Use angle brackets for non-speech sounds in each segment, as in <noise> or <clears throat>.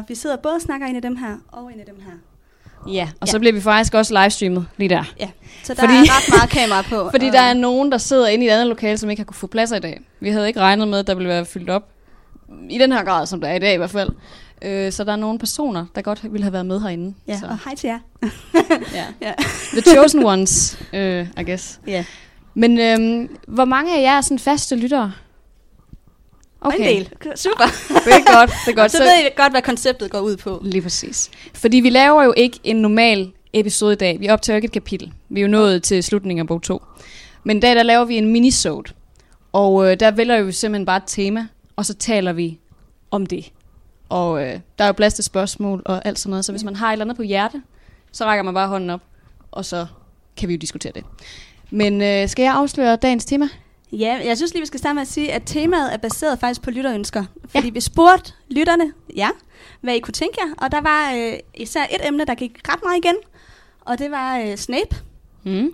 Så vi sidder både og snakker ind i dem her, og ind i dem her. Ja, og Ja. så bliver vi faktisk også livestreamet lige der. Ja, så der Fordi- er ret meget kamera på. <laughs> Fordi der er nogen, der sidder inde i et andet lokale, som ikke har kunne få pladser i dag. Vi havde ikke regnet med, at der ville være fyldt op. I den her grad, som der er i dag i hvert fald. Øh, så der er nogle personer, der godt ville have været med herinde. Ja, så, og hej til jer. <laughs> ja. Ja. The chosen ones, øh, I guess. Ja. Men øhm, hvor mange af jer er sådan faste lyttere? Okay. En del. Super. <laughs> Det er godt, det er godt. så, så ved I godt, hvad konceptet går ud på. Lige præcis. Fordi vi laver jo ikke en normal episode i dag. Vi optager ikke et kapitel. Vi er jo nået til slutningen af bog 2. Men i dag, der laver vi en minisode. Og øh, der vælger vi simpelthen bare et tema, og så taler vi om det. Og øh, der er jo plads til spørgsmål og alt sådan noget. Så hvis man har et eller andet på hjerte, så rækker man bare hånden op, og så kan vi jo diskutere det. Men øh, skal jeg afsløre dagens tema? Ja, jeg synes lige, vi skal starte med at sige, at temaet er baseret faktisk på lytterønsker. Fordi ja. vi spurgte lytterne, ja, hvad I kunne tænke jer. Og der var øh, især et emne, der gik ret meget igen. Og det var øh, Snape. Mm.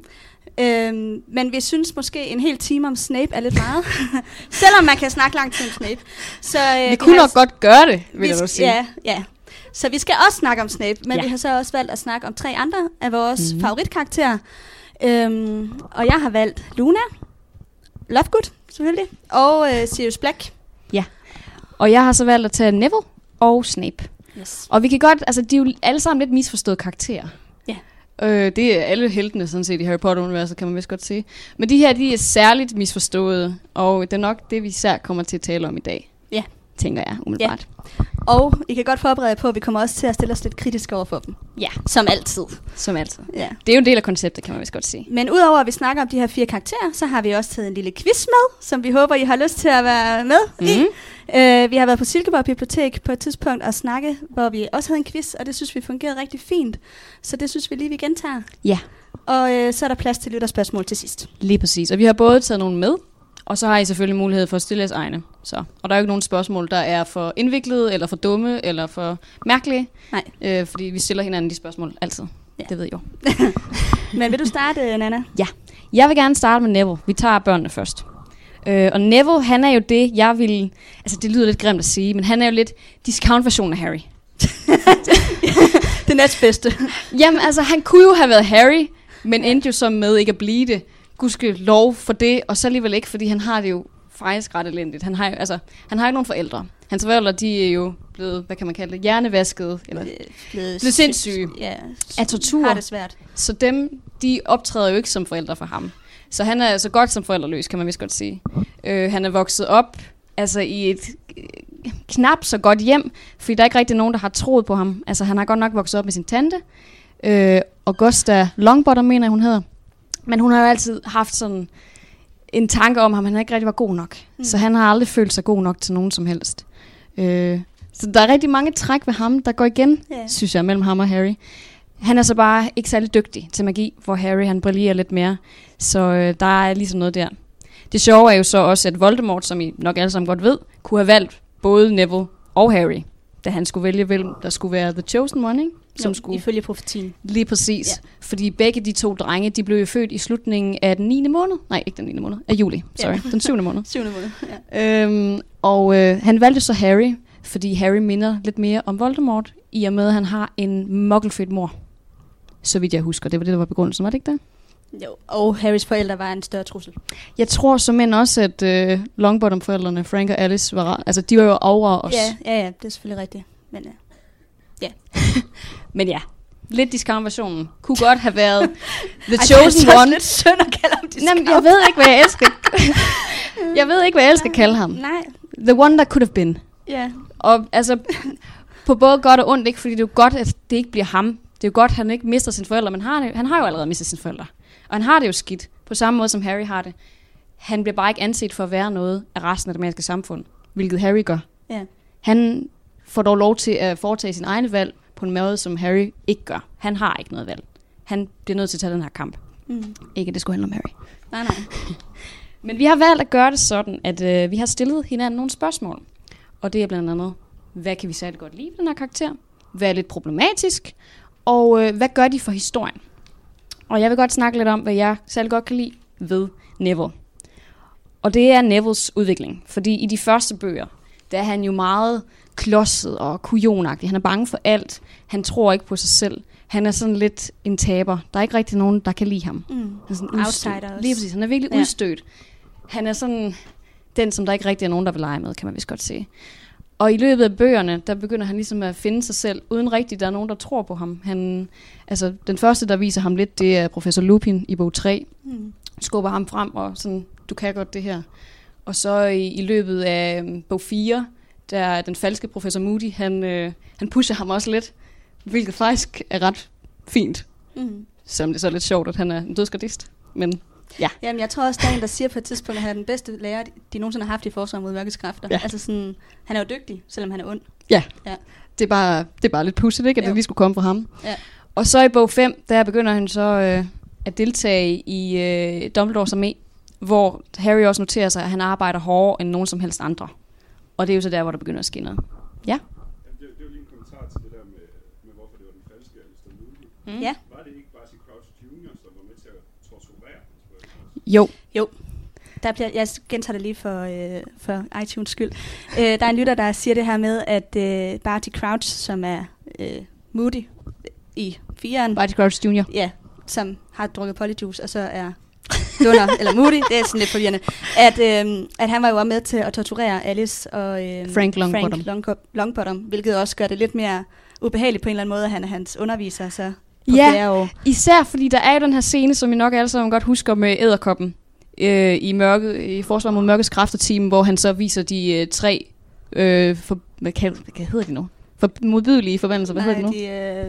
Øhm, men vi synes måske en hel time om Snape er lidt meget. <laughs> Selvom man kan snakke lang tid om Snape. Så, øh, Vi kunne nok godt gøre det, vil vi jeg sige. Ja, ja. Så vi skal også snakke om Snape, men Ja. vi har så også valgt at snakke om tre andre af vores mm-hmm. favoritkarakterer. Øhm, og jeg har valgt Luna, Lovegood selvfølgelig, og øh, Sirius Black. Og jeg har så valgt at tage Neville og Snape. Yes. Og vi kan godt, altså de er jo alle sammen lidt misforståede karakterer. Ja. Øh, det er alle heltene sådan set i Harry Potter-universet, kan man vist godt sige. Men de her, de er særligt misforståede, og det er nok det, vi især kommer til at tale om i dag. Ja. Tænker jeg, umiddelbart. Og I kan godt forberede jer på, at vi kommer også til at stille os lidt kritisk over for dem. Ja. Som altid. Som altid. Ja. Det er jo en del af konceptet, kan man vist godt sige. Men udover at vi snakker om de her fire karakterer, så har vi også taget en lille quiz med, som vi håber, I har lyst til at være med mm-hmm. i. Mhm. Uh, vi har været på Silkeborg Bibliotek på et tidspunkt og snakke, hvor vi også havde en quiz, og det synes vi fungerede rigtig fint. Så det synes vi lige, vi gentager. Ja. Og uh, så er der plads til lytterspørgsmål til sidst. Lige præcis. Og vi har både taget nogle med, og så har I selvfølgelig mulighed for at stille jeres egne. Så. Og der er jo ikke nogen spørgsmål, der er for indviklede, eller for dumme, eller for mærkelige. Nej. Øh, fordi vi stiller hinanden de spørgsmål altid. Ja. Ja. Det ved I jo. <laughs> Men vil du starte, Nana? Jeg vil gerne starte med Neville. Vi tager børnene først. Øh, og Neville, han er jo det, jeg vil... Altså, det lyder lidt grimt at sige, men han er jo lidt discount-version af Harry. <laughs> det næstbedste. Jamen, altså, han kunne jo have været Harry, men endte jo så med ikke at blive det. Gudske lov for det, og så alligevel ikke, fordi han har det jo faktisk ret elendigt. Han har jo, altså, han har jo ikke nogen forældre. Hans forældre, de er jo blevet, hvad kan man kalde det, hjernevasket, eller Blevet Blev sindssyge. Ja, af tortur. har det svært. Så dem, de optræder jo ikke som forældre for ham. Så han er så godt som forældreløs, kan man vist godt sige. Øh, han er vokset op altså i et øh, knap så godt hjem, fordi der er ikke rigtig nogen, der har troet på ham. Altså han har godt nok vokset op med sin tante, øh, Augusta Longbottom mener jeg, hun hedder. Men hun har jo altid haft sådan en tanke om ham, han ikke rigtig var god nok. Mm. Så han har aldrig følt sig god nok til nogen som helst. Øh, så der er rigtig mange træk ved ham, der går igen, Ja. synes jeg, mellem ham og Harry. Han er så bare ikke særlig dygtig til magi, hvor Harry han brillerer lidt mere. Så øh, der er ligesom noget der. Det sjove er jo så også, at Voldemort, som I nok alle sammen godt ved, kunne have valgt både Neville og Harry, da han skulle vælge, hvem der skulle være The Chosen One, ikke? Som jo, skulle Ifølge profetien. Lige præcis. Ja. Fordi begge de to drenge, de blev jo født i slutningen af den 9. måned. Nej, ikke den 9. måned. Af juli. Sorry. Ja. Den 7. måned. <laughs> Syvende måned. Ja. Øhm, og øh, han valgte så Harry, fordi Harry minder lidt mere om Voldemort, i og med, at han har en mokkelfødt mor. Så vidt jeg husker. Det var det, der var begrundelsen, var det ikke det? Jo, og Harrys forældre var en større trussel. Jeg tror som også, at øh, Longbottom-forældrene, Frank og Alice, var, altså de var jo over os. Ja, ja, ja, det er selvfølgelig rigtigt. Men ja. <laughs> Men ja, lidt discount-versionen kunne godt have været <laughs> The Ej, Chosen det er One. lidt synd at kalde ham Jamen, <laughs> jeg ved ikke, hvad jeg elsker. jeg ved ikke, hvad jeg skal kalde ham. Nej, The one that could have been. ja. Og altså, på både godt og ondt, ikke? Fordi det er jo godt, at det ikke bliver ham. Det er jo godt, at han ikke mister sine forældre, men det, han har jo allerede mistet sine forældre. Og han har det jo skidt, på samme måde som Harry har det. Han bliver bare ikke anset for at være noget af resten af det menneskelige samfund, hvilket Harry gør. Ja. Han får dog lov til at foretage sin egne valg på en måde, som Harry ikke gør. Han har ikke noget valg. Han bliver nødt til at tage den her kamp. Mm. Ikke, at det skulle handle om Harry. Nej, nej. <laughs> Men vi har valgt at gøre det sådan, at øh, vi har stillet hinanden nogle spørgsmål. Og det er blandt andet, hvad kan vi særligt godt lide ved den her karakter? Hvad er lidt problematisk? Og øh, hvad gør de for historien? Og jeg vil godt snakke lidt om, hvad jeg særligt godt kan lide ved Neville. Og det er Nevilles udvikling. Fordi i de første bøger, der er han jo meget klodset og kujonagtig. Han er bange for alt. Han tror ikke på sig selv. Han er sådan lidt en taber. Der er ikke rigtig nogen, der kan lide ham. Mm. Han er sådan Outsider udstødt. også. Lige præcis. Han er virkelig Ja. udstødt. Han er sådan den, som der ikke rigtig er nogen, der vil lege med, kan man vist godt sige. Og i løbet af bøgerne, der begynder han ligesom at finde sig selv, uden rigtigt, der er nogen, der tror på ham. Han, altså, den første, der viser ham lidt, det er professor Lupin i bog 3. Mm. Skubber ham frem og sådan, du kan godt det her. Og så i, i løbet af øhm, bog 4, der er den falske professor Moody, han, øh, han pusher ham også lidt, hvilket faktisk er ret fint. Mm. Selvom det er så lidt sjovt, at han er en dødsgardist. Men Jamen, jeg tror også, der er en, der siger på et tidspunkt, at han er den bedste lærer, de- de nogensinde har haft i forsvar mod mørkets kræfter. Ja. Altså sådan, han er jo dygtig, selvom han er ond. det er bare, det er bare lidt pudsigt, ikke? At Jo. det lige skulle komme fra ham. Ja. Og så i bog 5, der begynder han så øh, at deltage i øh, Dumbledores armé, hvor Harry også noterer sig, at han arbejder hårdere end nogen som helst andre. Og det er jo så der, hvor der begynder at ske noget. Jamen, det, det var lige en kommentar til det der med, med hvorfor det var den falske Alistair Moody. Mm. Ja. Var det ikke Barty Crouch Jr., som var med til at torturere hans forældre? Jo, Der bliver, jeg gentager det lige for, øh, for iTunes skyld. Øh, der er en lytter, der siger det her med, at øh, Barty Crouch, som er øh, Moody i firen, Barty Crouch Jr. ja, som har drukket polyjuice, og så er Dunder, <laughs> eller Moody, det er sådan lidt forvirrende, at, øh, at han var jo også med til at torturere Alice og øh, Frank Longbottom. Frank Long- Longbottom, hvilket også gør det lidt mere ubehageligt på en eller anden måde, at han er hans underviser, så på Ja. fjerde år. Især fordi der er jo den her scene, som I nok alle sammen godt husker med æderkoppen øh, i, mørke, i Forsvar mod Mørkets Kræfter-team, hvor han så viser de øh, tre, øh, for, hvad, kan, hvad hedder de nu? For, modbydelige forbandelser, hvad hedder de nu? de øh,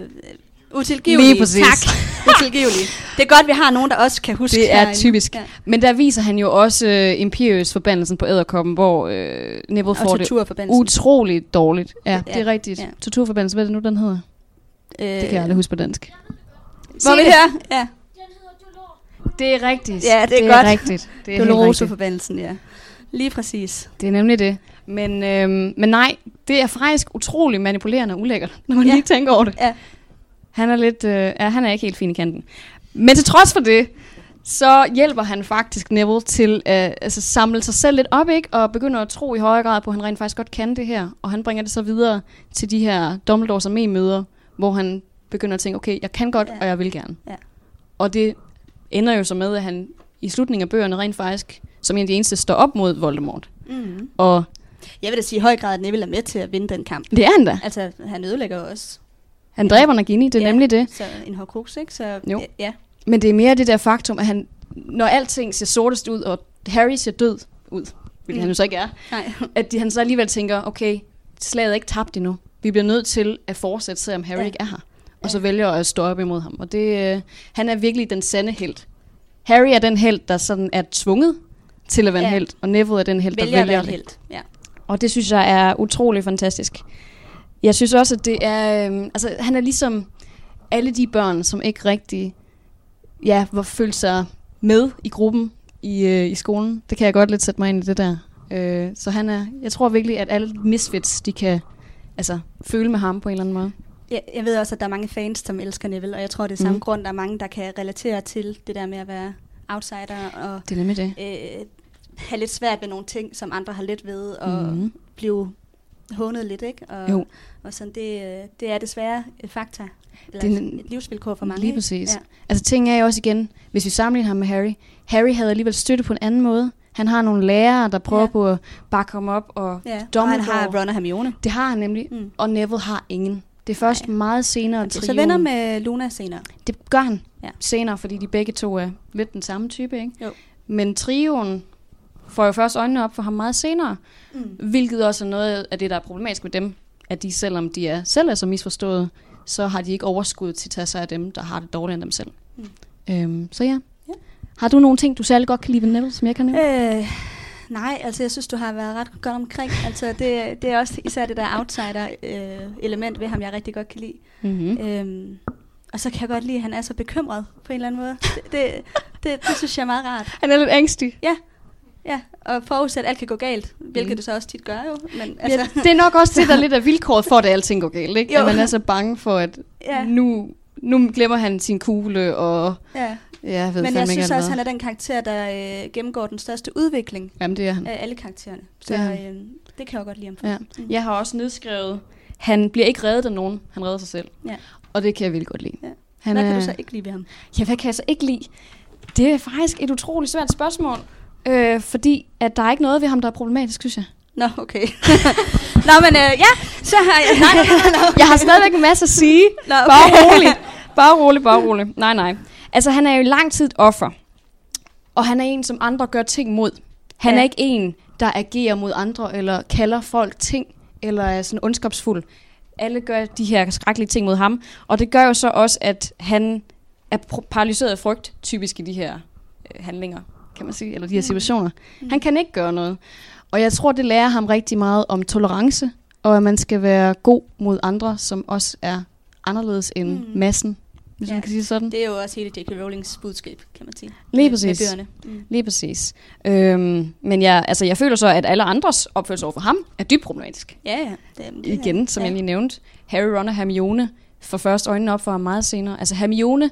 utilgivelige. Lige præcis. Tak. <laughs> utilgivelige. Det er godt, vi har nogen, der også kan huske Det er herinde. typisk. Ja. Men der viser han jo også øh, Imperius forbandelsen på æderkoppen, hvor øh, Neville får det utroligt dårligt. Ja, Ja, det er rigtigt. Ja. Torturforbandelsen, hvad er det nu, den hedder? Øh, Det kan jeg aldrig huske på dansk. Må vi det. høre? Ja. Det er rigtigt. Ja, det er det godt. Er rigtigt. Det er. Doloroso-forbandelsen, ja. Lige præcis. Det er nemlig det. Men, øhm, men nej, det er faktisk utrolig manipulerende og ulækkert, når man Ja. lige tænker over det. Ja. Han er lidt, øh, ja, han er ikke helt fin i kanten. Men til trods for det, så hjælper han faktisk Neville til at altså, samle sig selv lidt op, ikke? Og begynder at tro i højere grad på, at han rent faktisk godt kan det her. Og han bringer det så videre til de her Dumbledores armé-møder, hvor han begynder at tænke, okay, jeg kan godt, Ja. og jeg vil gerne. Ja. Og det ender jo så med, at han i slutningen af bøgerne rent faktisk, som en af de eneste, står op mod Voldemort. Mm. Og Jeg vil da sige i høj grad, at Neville er med til at vinde den kamp. det er han da. Altså, han ødelægger jo også. Han dræber Nagini, det er Ja. nemlig det. Så en Horcrux, ikke? Så, Jo. Ja. Men det er mere det der faktum, at han, når alting ser sortest ud, og Harry ser død ud, hvilket mm. han jo så ikke er, Nej. at de, han så alligevel tænker, okay, slaget er ikke tabt endnu. Vi bliver nødt til at fortsætte, selvom Harry Ja. ikke er her. Og Ja. så vælger at stå op imod ham. Og det, øh, han er virkelig den sande held. Harry er den held, der sådan er tvunget til at være Ja. en held, og Neville er den held, der Vælger at vælger være det. helt. Ja. Og det synes jeg er utrolig fantastisk. Jeg synes også, at det er... Øhm, altså, han er ligesom alle de børn, som ikke rigtig ja, hvor følte sig med i gruppen i, øh, i skolen. Det kan jeg godt lidt sætte mig ind i det der. Øh, så han er... Jeg tror virkelig, at alle misfits, de kan altså, føle med ham på en eller anden måde. Jeg, jeg ved også, at der er mange fans, som elsker Neville, og jeg tror, det er samme Mm. grund, der er mange, der kan relatere til det der med at være outsider og Det er nemlig det. øh, have lidt svært ved nogle ting, som andre har let ved, og mm. Blive hånet lidt, ikke? Og, Jo. og sådan, det, det er desværre et fakta, eller Det er et, en- et livsvilkår for mange. Lige ikke? præcis. Ja. Altså ting er jo også igen, hvis vi sammenligner ham med Harry. Harry havde alligevel støtte på en anden måde. Han har nogle lærere, der prøver Ja. på at bakke ham op, og Ja, og han har Ron og Hermione. det har han nemlig. Mm. Og Neville har ingen. Det er først Nej. Meget senere, Det er så trioen- venner med Luna senere. Det gør han Ja. senere, fordi de begge to er lidt den samme type, ikke? Jo. Men trioen får jo først øjnene op for ham meget senere, Mm. hvilket også er noget af det, der er problematisk med dem, at de, selvom de er selv er så misforstået, så har de ikke overskud til at tage sig af dem, der har det dårligere end dem selv. Mm. Øhm, så ja. Ja. Har du nogle ting, du særlig godt kan lide ved Neville, som jeg kan nævne? Øh, nej, altså jeg synes, du har været ret godt omkring. Altså det, det er også især det der outsider-element ved ham, jeg rigtig godt kan lide. Mm-hmm. Øhm, og så kan jeg godt lide, at han er så bekymret på en eller anden måde. Det, det, det, det synes jeg er meget rart. Han er lidt angstig. Ja, og forudsat, at alt kan gå galt, hvilket Mhm. det så også tit gør jo. Men, Altså, ja, det er nok også det, der er lidt af vilkåret for, at alting går galt, ikke? Jo. At man er så bange for, at ja, nu, nu glemmer han sin kugle, og ja. ja, jeg ved Men jeg ikke synes også, hvad. han er den karakter, der øh, gennemgår den største udvikling Jamen, det er han. af alle karaktererne. Så Det han. øh, Det kan jeg jo godt lide ham for. Ja. Mm. Jeg har også nedskrevet, han bliver ikke reddet af nogen, han redder sig selv. Ja. Og det kan jeg virkelig godt lide. Ja. Han Hvad er, kan du så ikke lide ved ham? Ja, hvad kan jeg så ikke lide? Det er faktisk et utroligt svært spørgsmål. Øh, fordi at der er ikke noget ved ham, der er problematisk, synes jeg. Nå, okay. <laughs> Nå, men øh, ja, så har jeg... Nej, <laughs> Jeg har stadigvæk en masse at sige. Nå, okay. Bare roligt. <laughs> Bare roligt, bare roligt. Nej, nej. Altså, han er jo i lang tid et offer. Og han er en, som andre gør ting mod. Han Ja. er ikke en, der agerer mod andre, eller kalder folk ting, eller er sådan ondskabsfuld. Alle gør de her skrækkelige ting mod ham. Og det gør jo så også, at han er paralyseret af frygt, typisk i de her øh, handlinger, kan man sige, eller de her situationer. Mm. Han kan ikke gøre noget. Og jeg tror, det lærer ham rigtig meget om tolerance, og at man skal være god mod andre, som også er anderledes end Mm. massen, hvis Ja. man kan sige det sådan. Det er jo også hele J.K. Rowlings budskab, kan man sige. Lige præcis. Med bøgerne. Mm. Lige præcis. Øhm, men jeg, altså, jeg føler så, at alle andres opførsel over for ham er dybt problematisk. Ja, ja. Det, det, Igen, som ja. jeg lige nævnte. Harry, Ron og Hermione får først øjnene op for ham meget senere. Altså Hermione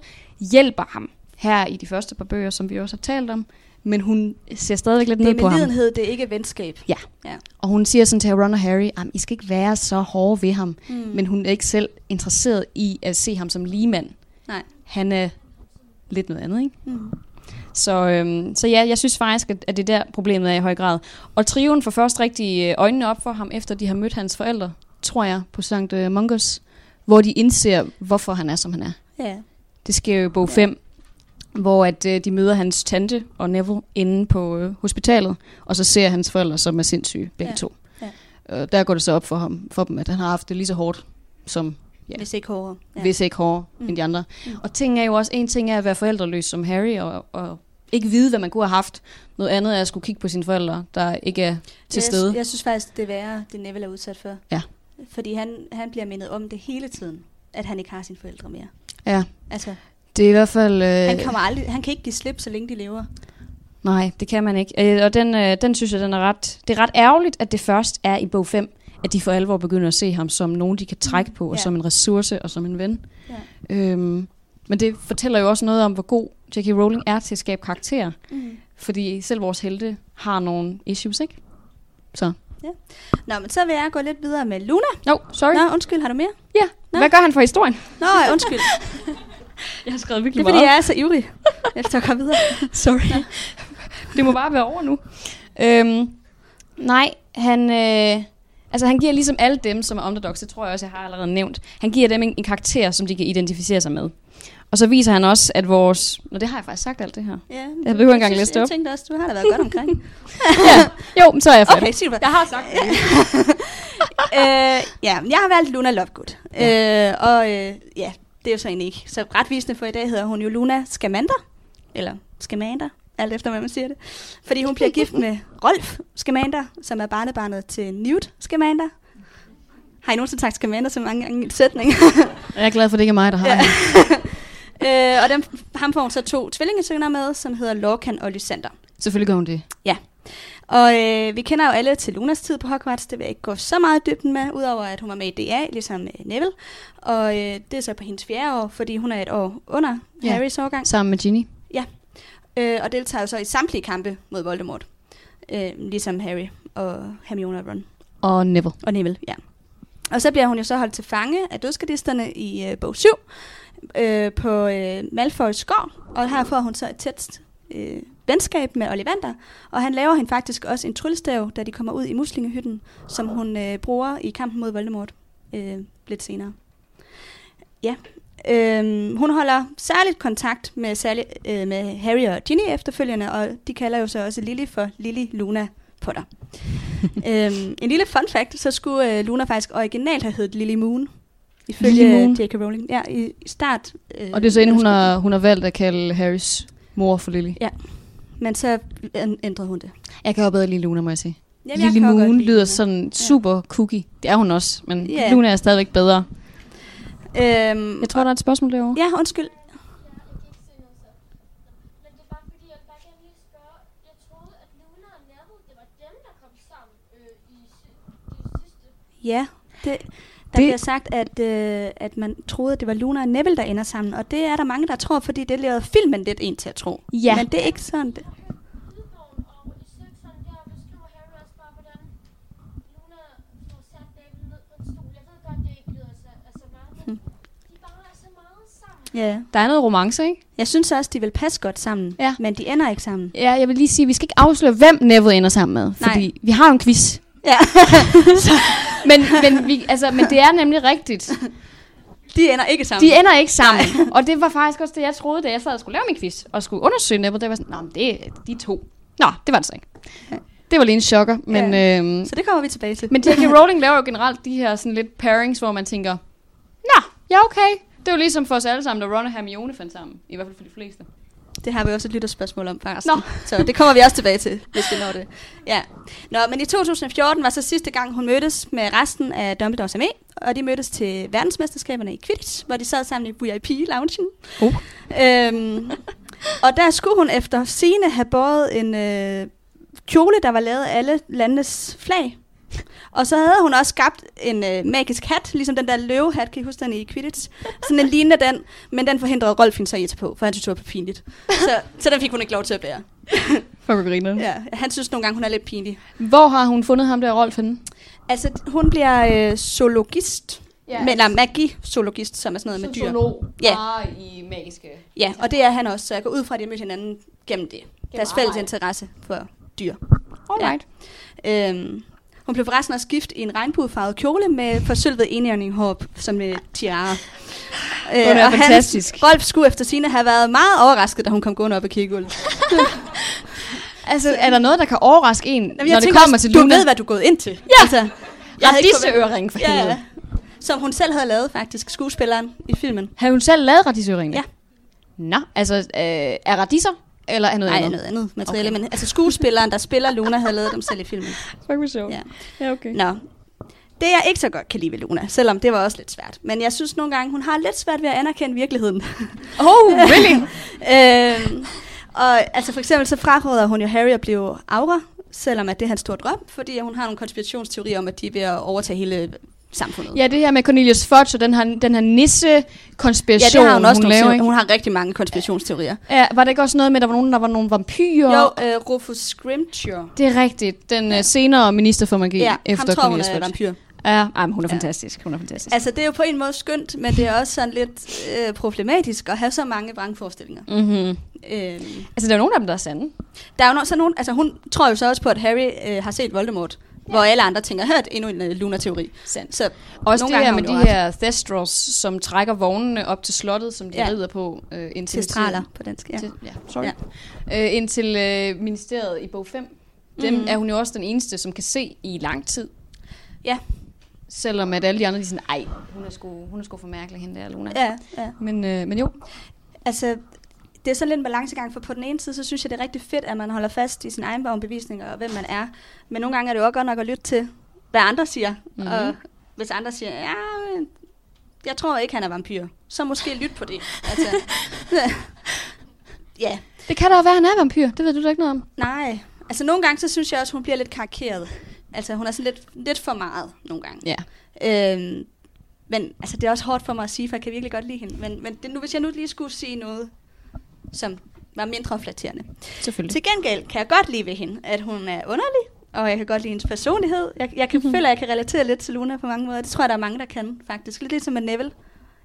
hjælper ham her i de første par bøger, som vi også har talt om. Men hun ser stadigvæk lidt Det ned er på ham. medlidenhed, det er ikke venskab. Ja. ja. Og hun siger sådan til Ron og Harry, at I skal ikke være så hårde ved ham. Mm. Men hun er ikke selv interesseret i at se ham som ligemand. Nej. Han er lidt noget andet, ikke? Mm. Så, øhm, så ja, jeg synes faktisk, at, at det er der problemet er i høj grad. Og trioen får først rigtig øh, øjnene op for ham, efter de har mødt hans forældre, tror jeg, på St. øh, Mungus, hvor de indser, hvorfor han er, som han er. Ja. Det sker jo i bog Ja. 5, hvor at, øh, de møder hans tante og Neville inde på øh, hospitalet, og så ser hans forældre, som er sindssyge, begge Ja. to. Ja. Øh, der går det så op for, ham, for dem, at han har haft det lige så hårdt som ja. Hvis ikke hårdere. ja. hvis ikke hårdere Mm. end de andre. Mm. Og ting er jo også, en ting er at være forældreløs som Harry, og, og ikke vide, hvad man kunne have haft. Noget andet er at skulle kigge på sine forældre, der ikke er til jeg, stede. Jeg synes faktisk, det er værre, det Neville er udsat for. Ja. Fordi han, han bliver mindet om det hele tiden, at han ikke har sine forældre mere. Ja, Altså, det er i hvert fald... Øh, han, kommer aldrig, han kan ikke give slip, så længe de lever. Nej, det kan man ikke. Øh, og den, øh, den synes jeg, den er ret... Det er ret ærgerligt, at det først er i bog 5, at de for alvor begynder at se ham som nogen, de kan trække på, og Ja. som en ressource og som en ven. Ja. Øhm, men det fortæller jo også noget om, hvor god J.K. Rowling er til at skabe karakterer. Mm. Fordi selv vores helte har nogle issues, ikke? Så. Nå, men så vil jeg gå lidt videre med Luna. No, sorry. Nå, undskyld, har du mere? Ja, Nå. hvad gør han for historien? Nå, undskyld. <laughs> Jeg har skrevet Det virkelig er fordi, jeg er så ivrig. Jeg skal gå videre. <laughs> Sorry. det må bare være over nu. Øhm, nej, han, øh, altså han giver ligesom alle dem, som er underdogs, det tror jeg også, jeg har allerede nævnt, han giver dem en, en karakter, som de kan identificere sig med. Og så viser han også, at vores... Nå, det har jeg faktisk sagt alt det her. Ja, Jeg behøver engang læse det op. Jeg tænkte også, du har da været godt omkring. <laughs> Jo, men så er jeg færdig. Okay, sig det Jeg har sagt det. <laughs> øh, ja, jeg har valgt Luna Lovegood. Ja. Øh, og øh, ja, det er jo så egentlig ikke så retvisende, for i dag hedder hun jo Luna Scamander. Eller Scamander, alt efter hvad man siger det. Fordi hun bliver gift med <laughs> Rolf Scamander, som er barnebarnet til Newt Scamander. Har I nogensinde sagt Scamander så mange gange i en sætning? Jeg er glad for, at det ikke er mig, der har Ja. ja. <laughs> øh, og dem, ham får hun så to tvillingesønner med, som hedder Lorcan og Lysander. Selvfølgelig gør hun det. Og øh, vi kender jo alle til Lunas tid på Hogwarts, det vil jeg ikke gå så meget dybden med, udover at hun var med i DA, ligesom øh, Neville. Og øh, det er så på hendes fjerde år, fordi hun er et år under Ja. ja. Harrys årgang. Sammen med Ginny. Øh, og deltager jo så i samtlige kampe mod Voldemort. Øh, ligesom Harry og Hermione og Ron Og Neville. og Neville, ja. Og så bliver hun jo så holdt til fange af dødskadisterne i øh, bog 7 øh, på øh, Malfoys gård. Og her får hun så et tæt øh, venskab med Ollivander. Og han laver hende faktisk også en tryllestav, da de kommer ud i muslingehytten, som hun øh, bruger i kampen mod Voldemort øh, lidt senere. Ja. Øhm, hun holder særligt kontakt med, særlig, øh, med Harry og Ginny efterfølgende, og de kalder jo så også Lily for Lily Luna Potter. <laughs> øhm, en lille fun fact, så skulle øh, Luna faktisk originalt have heddet Lily Moon. Ifølge Lily Moon? J.K. Rowling. Ja, i, i start. Øh, Og det er så inden hun har, hun har valgt at kalde Harrys mor for Lily. Men så æn- ændrede hun det. Jeg kan jo bedre lide Luna, må jeg sige. Jamen, jeg jo godt Moon lyder Luna. sådan super cookie. Det er hun også, men Ja. Luna er stadigvæk bedre. Øhm, Jeg tror, der er et spørgsmål derovre. Ja, undskyld. Men det bare fordi, jeg bare gerne lige spørge. Jeg troede, at Luna og Neville, det var dem, der kom sammen i si- de sidste. Ja, det, der det... bliver sagt, at, øh, at man troede, at det var Luna og Neville, der ender sammen, og det er der mange, der tror, fordi det lavede filmen lidt ind til at tro. Ja. Men det er ikke sådan. Det. Ja. Der er noget romance, ikke? Jeg synes også, de vil passe godt sammen, ja. men de ender ikke sammen. Ja, jeg vil lige sige, at vi skal ikke afsløre, hvem Neville ender sammen med, Nej. vi har en quiz. Ja. <laughs> Men, men, vi, altså, men det er nemlig rigtigt. De ender ikke sammen. De ender ikke sammen. og det var faktisk også det, jeg troede, da jeg sad og skulle lave min quiz. Og skulle undersøge Neville. Det var sådan, men det er de to. Nå, det var det så ikke. Det var lige en chokker. Men, ja. øhm, Så det kommer vi tilbage til. men J.K. Rowling laver jo generelt de her sådan lidt pairings, hvor man tænker, Nå, ja okay. Det er jo ligesom for os alle sammen, da Ron og Hermione fandt sammen. I hvert fald for de fleste. Det har vi også et lytterspørgsmål om, faktisk. Nå. Så det kommer vi også tilbage til, hvis vi når det. Ja. Nå, men i 2014 var så sidste gang, hun mødtes med resten af Dumbledores armé, og de mødtes til verdensmesterskaberne i Quidditch, hvor de sad sammen i VIP-loungen. Oh. Øhm, og der skulle hun efter sine have båret en øh, kjole, der var lavet af alle landenes flag. Og så havde hun også skabt en øh, magisk hat, ligesom den der løvehat, kan I huske den i Quidditch? Sådan en lignende den, men den forhindrede Rolf hende så i at tage på, for han synes, det var for pinligt. Så, så den fik hun ikke lov til at bære. <laughs> Fuck, griner. Ja, han synes nogle gange, hun er lidt pinlig. Hvor har hun fundet ham der, Rolf, henne? Altså, hun bliver øh, zoologist. Ja, Ja, men, eller magi-zoologist, som er sådan noget med dyr. Zoolog. Ja. Bare i magiske... Ja, og det er han også, så jeg går ud fra, at de har mødt hinanden gennem det. Deres fælles interesse for dyr. Alright. Øhm, hun blev forresten også gift i en regnbuefarvet kjole med forsølvet enhjørninghår som med tiara. Øh, er og fantastisk. Hans, Rolf skulle efter sine have været meget overrasket, da hun kom gående op ad kirkegulvet. <laughs> Altså, er der noget, der kan overraske en, Jamen, når det kommer også, til du Luna? ved, hvad du er gået ind til. Ja. Altså, jeg Ja, havde disse øring for Ja, helvede. ja. Som hun selv havde lavet, faktisk, skuespilleren i filmen. Har hun selv lavet radisøringen? Ja. Nå, altså, øh, er radiser, eller er noget Nej, andet? noget andet materiale, okay. men altså skuespilleren, der spiller Luna, havde lavet dem selv i filmen. Fuck, hvor sjovt. Ja. ja, okay. Nå. Det jeg ikke så godt kan lide ved Luna, selvom det var også lidt svært. Men jeg synes nogle gange, hun har lidt svært ved at anerkende virkeligheden. <laughs> Oh, really? <laughs> øhm, og altså for eksempel så fraråder hun jo Harry at blive aura, selvom at det er hans store drøm, fordi hun har nogle konspirationsteorier om, at de er ved at overtage hele samfundet. ja, det her med Cornelius Fudge og den her, den her nisse-konspiration, ja det har hun også hun laver, ikke? Hun har rigtig mange konspirationsteorier. Ja, var det ikke også noget med, at der var nogen, der var nogle vampyrer? Jo, øh, Rufus Scrimgeour. Det er rigtigt. Den ja. senere minister for magi Ja, efter ham tror hun Cornelius er Fudge. vampyr. Ja, ej, hun er Ja. fantastisk. Hun er fantastisk. Altså det er jo på en måde skønt, men det er også sådan lidt øh, problematisk at have så mange vrangforestillinger. Mm-hmm. Øhm, Altså, der er nogen af dem, der er sande. Der er jo no- så nogen, altså hun tror jo så også på, at Harry øh, har set Voldemort, ja. hvor alle andre tænker, hørt endnu en uh, Luna-teori. Sandt. Så Også nogle det her med de her Thestros, som trækker vognene op til slottet, som de ja. Rider på øh, indtil... testraler på dansk, ja. Til, ja, sorry. Ja. Øh, indtil øh, ministeriet i bog 5. Dem Mhm. er hun jo også den eneste, som kan se i lang tid. Ja, Selvom at alle de andre, de er sådan, ej, hun er sgu, hun er sgu for mærkelig, hende der, Luna. ja, ja. Men, øh, men jo, Altså, det er sådan lidt en balancegang, for på den ene side, så synes jeg, det er rigtig fedt, at man holder fast i sin egen overbevisninger og hvem man er. Men nogle gange er det jo også godt nok at lytte til, hvad andre siger. Mhm. Mm-hmm. Og hvis andre siger, ja, jeg tror ikke, han er vampyr, så måske lyt på det. <laughs> Altså, ja, det kan da være, han er vampyr. Det ved du da ikke noget om. nej. Altså nogle gange, så synes jeg også, hun bliver lidt karikeret. Altså hun er sådan lidt, lidt for meget nogle gange. Ja. Øhm, men altså, det er også hårdt for mig at sige, for jeg kan virkelig godt lide hende. Men, men det, nu, hvis jeg nu lige skulle sige noget, som var mindre flatterende. Selvfølgelig. Til gengæld kan jeg godt lide ved hende, at hun er underlig, og jeg kan godt lide hendes personlighed. Jeg, jeg kan, Mhm. føler, at jeg kan relatere lidt til Luna på mange måder. Det tror jeg, der er mange, der kan, faktisk. Lidt ligesom med Neville.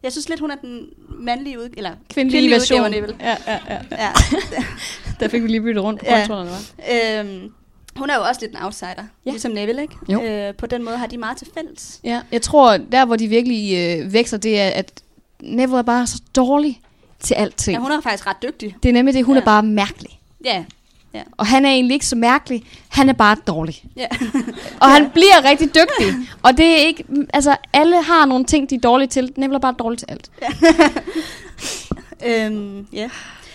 Jeg synes lidt, hun er den mandlige ud, eller Kvindelige version. udgave af Neville. Ja, ja, ja. Ja. <laughs> Der fik vi lige byttet rundt på Ja. kontrollerne, var. øhm, hun er jo også lidt en outsider, ja. ligesom Neville, ikke? Jo. Øh, på den måde har de meget til fælles. Ja, jeg tror, der hvor de virkelig øh, vækster, det er, at Neville er bare så dårlig til alting. Ja, hun er faktisk ret dygtig. Det er nemlig det, hun ja. Ja. er bare mærkelig. Ja, Og han er egentlig ikke så mærkelig. Han er bare dårlig. ja. Og han bliver rigtig dygtig. Og det er ikke... Altså, alle har nogle ting, de er dårlige til. Neville er bare dårlig til alt. <laughs> øhm, ja.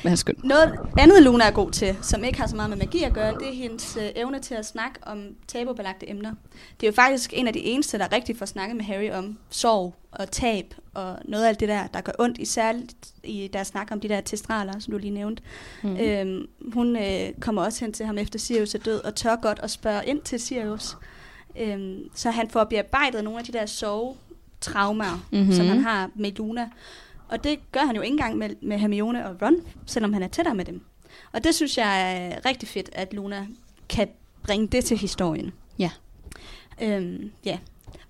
Men han skøn. Noget andet, Luna er god til, som ikke har så meget med magi at gøre, det er hendes øh, evne til at snakke om tabubelagte emner. Det er jo faktisk en af de eneste, der rigtig får snakket med Harry om sorg og tab og noget af alt det der, der gør ondt, især i deres snak om de der testraler, som du lige nævnte. Mm. Øhm, hun øh, kommer også hen til ham efter Sirius er død, og tør godt at spørge ind til Sirius. Øhm, så han får bearbejdet nogle af de der sorgtraumer, Mhm. mm-hmm. som han har med Luna. Og det gør han jo ikke engang med, med Hermione og Ron, selvom han er tættere med dem. Og det synes jeg er rigtig fedt, at Luna kan bringe det til historien. Ja. Øhm, ja.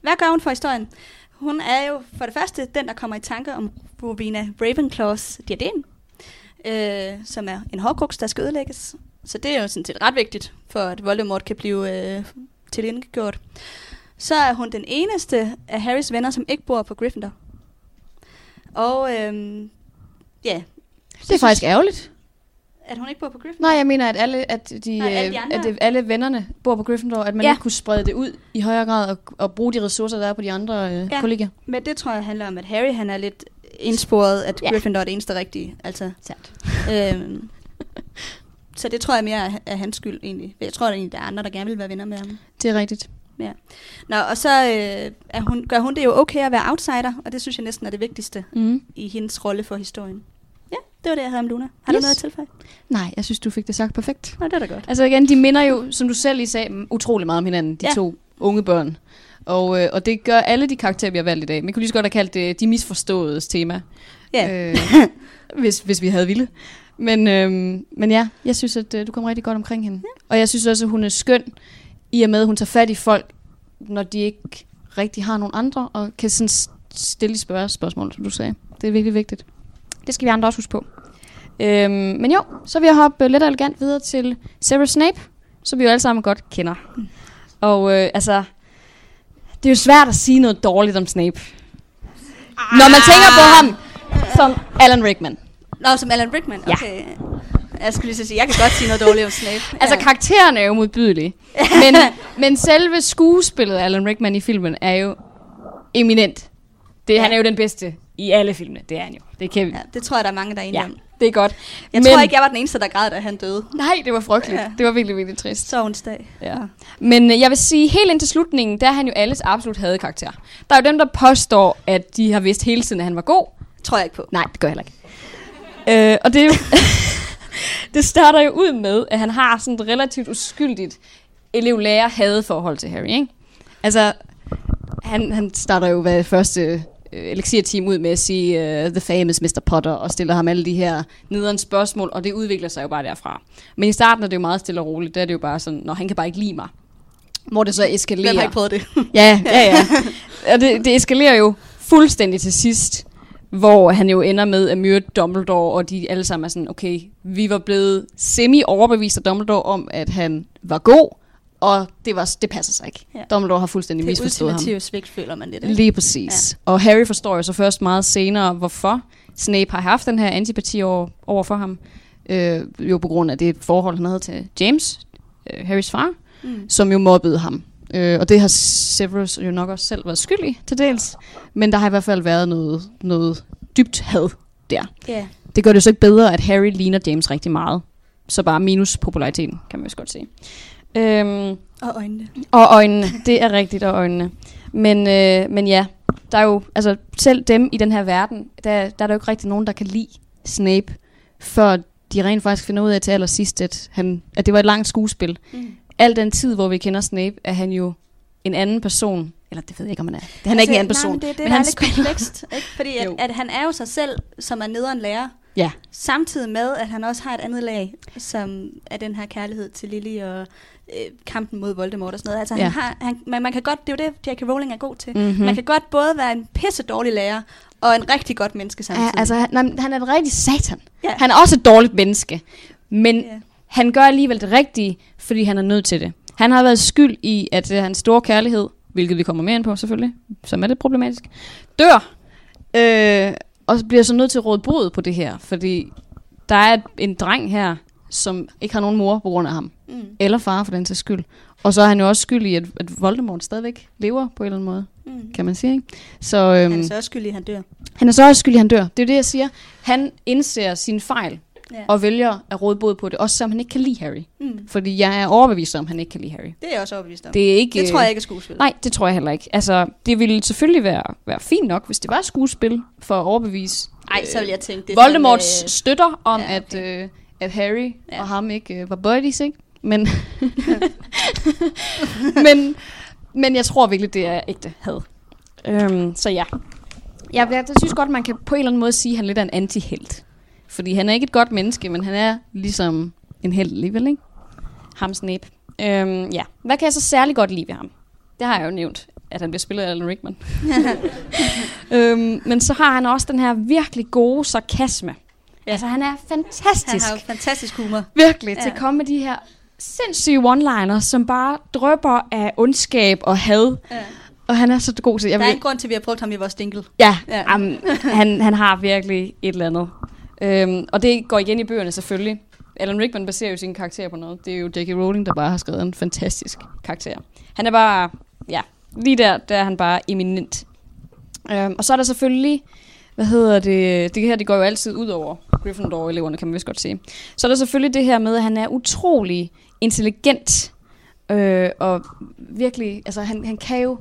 Hvad gør hun for historien? Hun er jo for det første den, der kommer i tanke om Rowena Ravenclaws diadem, øh, som er en hårdkruks, der skal ødelægges. Så det er jo sådan set ret vigtigt, for at Voldemort kan blive øh, tilindgjort. Så er hun den eneste af Harrys venner, som ikke bor på Gryffindor. Og øhm, ja, Det er faktisk ærgerligt. at hun ikke bor på Gryffindor. Nej, jeg mener, at alle, at de, Nej, alle øh, de andre. at det, alle vennerne bor på Gryffindor, at man Ja. ikke kunne sprede det ud i højere grad og, og bruge de ressourcer, der er på de andre øh, Ja. kollegier. Men det tror jeg handler om, at Harry han er lidt indsporet, at Ja. Gryffindor er det eneste rigtige. Altså, Sandt. øhm, så det tror jeg mere er, er hans skyld egentlig. Jeg tror, at der er andre, der gerne vil være venner med ham. Det er rigtigt. Nå, og så øh, er hun, gør hun det jo okay at være outsider, og det synes jeg næsten er det vigtigste Mm. i hendes rolle for historien. Ja, det var det, jeg havde om Luna. Har yes. Du noget at tilføje? Nej, jeg synes, du fik det sagt perfekt. Nå, det er da godt. Altså igen, de minder jo, som du selv lige sagde, utrolig meget om hinanden, de Ja. ja. to unge børn. Og, øh, og det gør alle de karakterer, vi har valgt i dag. Man kunne lige så godt have kaldt det de misforståede tema, Ja, øh, <laughs> hvis, hvis vi havde ville. Men, øh, men ja, jeg synes, at øh, du kom rigtig godt omkring hende. Ja. Og jeg synes også, at hun er skøn, i og med, at hun tager fat i folk, når de ikke rigtig har nogen andre, og kan sådan stille spørge spørgsmål, som du sagde. Det er virkelig vigtigt. Det skal vi andre også huske på. Øhm, men jo, så vil jeg hoppe øh, lidt elegant videre til Severus Snape, som vi jo alle sammen godt kender. Og øh, altså, det er jo svært at sige noget dårligt om Snape. Når man tænker på ham som Alan Rickman. Nå, som Alan Rickman. Ja. Jeg skulle lige så sige, jeg kan godt sige noget dårligt om Snape. <laughs> Altså, karakteren er jo modbydelig. <laughs> Men, men selve skuespillet af Alan Rickman i filmen er jo eminent. Det, Ja. Han er jo den bedste i alle filmene. Det er han jo. Det kan ja, det tror jeg, der er mange, der er enige Ja, om. det er godt. Jeg Men- tror ikke, jeg var den eneste, der græd, da han døde. Nej, det var frygteligt. Ja. Ja. Det var virkelig, virkelig trist. Sovens dag. Ja. Men øh, jeg vil sige, helt indtil slutningen, der er han jo alles absolut havde karakter. Der er jo dem, der påstår, at de har vidst hele tiden, at han var god. Tror jeg ikke på. Nej, det gør jeg heller ikke. Øh, og det, er jo <laughs> det starter jo ud med, at han har sådan et relativt uskyldigt elev-lærer forhold til Harry, ikke? Altså, han, han starter jo hvad første øh, elixir-team ud med at sige uh, The famous Mr. Potter, og stiller ham alle de her nederen spørgsmål, og det udvikler sig jo bare derfra. Men i starten er det jo meget stille og roligt, der er det jo bare sådan, når han kan bare ikke lide mig. Hvor det så eskalerer. Hvem har ikke prøvet det? Ja, ja, ja. <laughs> Og det, det eskalerer jo fuldstændig til sidst, hvor han jo ender med at myrde Dumbledore, og de alle sammen er sådan, okay, vi var blevet semi-overbevist af Dumbledore om, at han var god, og det, var, det passer sig ikke. Ja. Dumbledore har fuldstændig Det misforstået ham. ultimative svigt, føler man lidt. ikke? Lige præcis. Ja. Og Harry forstår jo så først meget senere, hvorfor Snape har haft den her antipati over, over for ham. Øh, jo på grund af det forhold, han havde til James, øh, Harrys far, Mm. som jo mobbede ham. Øh, og det har Severus jo nok også selv været skyldig til dels. Men der har i hvert fald været noget, noget dybt had der. Ja. Det gør det jo så ikke bedre, at Harry ligner James rigtig meget. Så bare minus populariteten, kan man jo godt sige. Øhm, Og øjnene. og øjnene, det er rigtigt, og øjnene. Men, øh, men ja, der er jo, altså selv dem i den her verden, der, der er der jo ikke rigtig nogen, der kan lide Snape, før de rent faktisk finder ud af til allersidst, at, han, at det var et langt skuespil. Mm. Al den tid, hvor vi kender Snape, er han jo en anden person. Eller det ved jeg ikke, om han er. Han er ikke en anden person. Altså, Nej, men det, det men er han lidt spiller- komplekst. Ikke? Fordi at, <laughs> at han er jo sig selv, som er nederen lærer. Ja. Samtidig med, at han også har et andet lag, som er den her kærlighed til Lily og øh, kampen mod Voldemort og sådan noget. Altså, ja. Han har, han, man, man kan godt, det er jo det, J.K. Rowling er god til. Mhm. Man kan godt både være en pisse dårlig lærer, og en rigtig godt menneske samtidig. Ja, altså, han, han er en rigtig satan. Ja. Han er også et dårligt menneske. Men Ja. Han gør alligevel det rigtige, fordi han er nødt til det. Han har været skyld i, at øh, hans store kærlighed, hvilket vi kommer mere ind på selvfølgelig, som er lidt problematisk, dør. Øh, og bliver så nødt til at råde bod på det her, fordi der er en dreng her, som ikke har nogen mor på grund af ham. Mm. Eller far for den til skyld. Og så er han jo også skyld i, at, at Voldemort stadigvæk lever på en eller anden måde, Mm. kan man sige. Ikke? Så, øhm, Han er så også skyldig, at han dør. han er så også skyld i, at han dør. Det er jo det, jeg siger. Han indser sine fejl, Ja. og vælger at råde bod på det, også selvom han ikke kan lide Harry. Mm. Fordi jeg er overbevist om, at han ikke kan lide Harry. Det er jeg også overbevist om. Det, er ikke, det tror jeg ikke er skuespil. Nej, det tror jeg heller ikke. Altså, det ville selvfølgelig være, være fint nok, hvis det var skuespil for at overbevise Nej, så vil jeg tænke, det øh, Voldemorts sådan, øh, støtter om, ja, okay. at, øh, at Harry ja. og ham ikke øh, var buddies, ikke? Men, <laughs> men, men jeg tror virkelig, det er ægte had. Øhm, så ja. Jeg, jeg, jeg synes godt, man kan på en eller anden måde sige, at han lidt er en anti-helt. Fordi han er ikke et godt menneske, men han er ligesom en held alligevel, ikke? Ham Snape. Øhm, ja. Hvad kan jeg så særlig godt lide ved ham? Det har jeg jo nævnt at han bliver spillet af Alan Rickman. <laughs> øhm, men så har han også den her virkelig gode sarkasme. Ja. Altså, han er fantastisk. Han har jo fantastisk humor. Virkelig, ja. til at komme med de her sindssyge one-liners, som bare drøber af ondskab og had. Ja. Og han er så god til... Jeg Der er vil, en grund til, at vi har brugt ham i vores dingle. ja, Ja. ja. Um, han, han har virkelig et eller andet. Øhm, og det går igen i bøgerne selvfølgelig. Alan Rickman baserer jo sin karakter på noget. Det er jo J.K. Rowling, der bare har skrevet en fantastisk karakter. Han er bare, ja, lige der, der er han bare eminent. Øhm, og så er der selvfølgelig, hvad hedder det, det her, det går jo altid ud over Gryffindor-eleverne, kan man vist godt sige. Så er der selvfølgelig det her med, at han er utrolig intelligent, øh, og virkelig, altså han, han kan jo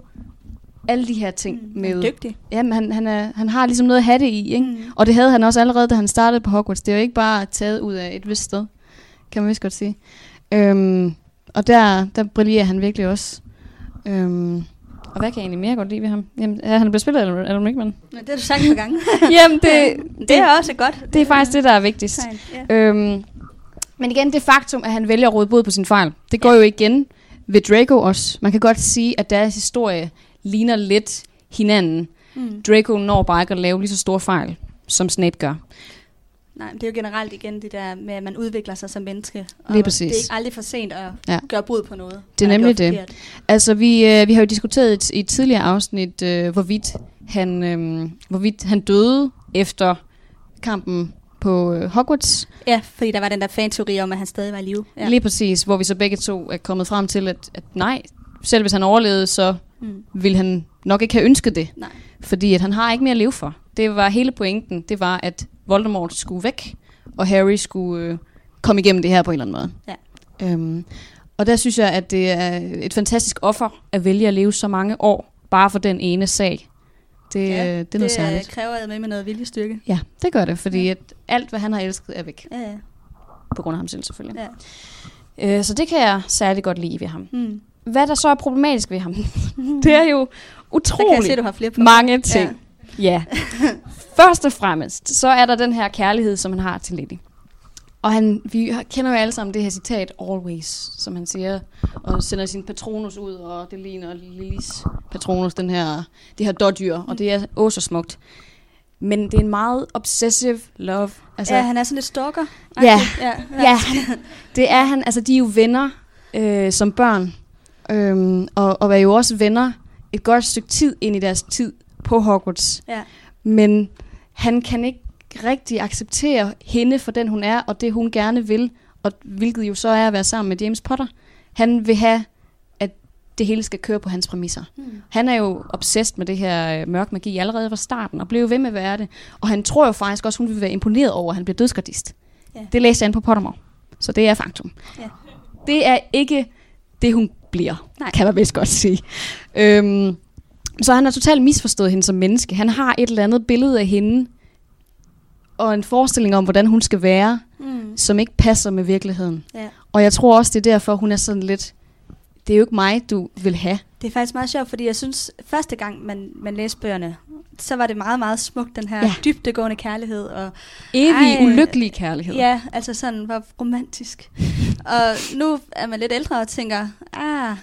alle de her ting Mm, med... han er dygtig. Jamen, han, han, er, han har ligesom noget at have det i, ikke? Mm. Og det havde han også allerede, da han startede på Hogwarts. Det er jo ikke bare taget ud af et vist sted, kan man vist godt sige. Øhm, og der, der brillerer han virkelig også. Øhm, og hvad kan jeg egentlig mere godt lide ved ham? Jamen, ja, han er blevet spillet af Alan Rickman. Men det har du sagt par gange. <laughs> Jamen, det, det, det er også godt. det er faktisk det, der er vigtigst. Tegn, ja. Øhm, men igen, det faktum, at han vælger at råde bod på sin fejl, det går jo igen ved Draco også. Man kan godt sige, at deres historie ligner lidt hinanden. Mm. Draco når bare ikke at lave lige så store fejl, som Snape gør. Nej, men det er jo generelt igen det der med, at man udvikler sig som menneske. Og Lige præcis. Det er ikke aldrig for sent at Ja. gøre brud på noget. Det er nemlig det. forkert. Altså, vi, øh, vi har jo diskuteret i et, i et tidligere afsnit, øh, hvorvidt, han, øh, hvorvidt han døde efter kampen på øh, Hogwarts. Ja, fordi der var den der fan-teori om, at han stadig var i live. Ja. Lige præcis, hvor vi så begge to er kommet frem til, at, at nej, selv hvis han overlevede, så Mm. ville han nok ikke have ønsket det. Nej. Fordi at han har ikke mere at leve for. Det var hele pointen, det var, at Voldemort skulle væk, og Harry skulle øh, komme igennem det her på en eller anden måde. Ja. Øhm, og der synes jeg, at det er et fantastisk offer at vælge at leve så mange år, bare for den ene sag. Det, ja, det er noget det særligt. øh, kræver med med noget viljestyrke. Ja, det gør det, fordi at alt, hvad han har elsket, er væk. Ja, ja. På grund af ham selv selvfølgelig. ja. Øh, så det kan jeg særlig godt lide ved ham. Mm. Hvad der så er problematisk ved ham, <laughs> det er jo utroligt se, du har flere på. mange ting. Ja. Først og fremmest, så er der den her kærlighed, som han har til Lily. Og han, vi kender jo alle sammen det her citat, always, som han siger, og sender sin patronus ud, og det ligner Lillys patronus, den her, det her dårdyr, og det er åh så smukt. Men det er en meget obsessive love. Altså, ja, han er sådan lidt stalker. Ja. ja. Ja, det er han. Altså, de er jo venner øh, som børn. Øhm, og, og er jo også venner et godt stykke tid ind i deres tid på Hogwarts. ja. Men han kan ikke rigtig acceptere hende for den, hun er, og det, hun gerne vil. Og hvilket jo så er at være sammen med James Potter. Han vil have, at det hele skal køre på hans præmisser. Mm. Han er jo obsessed med det her øh, mørk magi allerede fra starten, og blev ved med at være det. Og han tror jo faktisk også, hun vil være imponeret over, at han bliver dødsgardist. Ja. Det læste ind på Pottermore. Så det er faktum. Ja. Det er ikke det, hun bliver, Nej. kan man vist godt sige. Øhm, så han har totalt misforstået hende som menneske. Han har et eller andet billede af hende, og en forestilling om, hvordan hun skal være, Mm. som ikke passer med virkeligheden. ja. Og jeg tror også, det er derfor, hun er sådan lidt, det er jo ikke mig, du vil have. Det er faktisk meget sjovt, fordi jeg synes, første gang man, man læste bøgerne, så var det meget, meget smukt, den her Ja. dybdegående kærlighed. Og, Evig, Ej, ulykkelig kærlighed. ja, altså sådan, hvor romantisk. og nu er man lidt ældre og tænker, ah,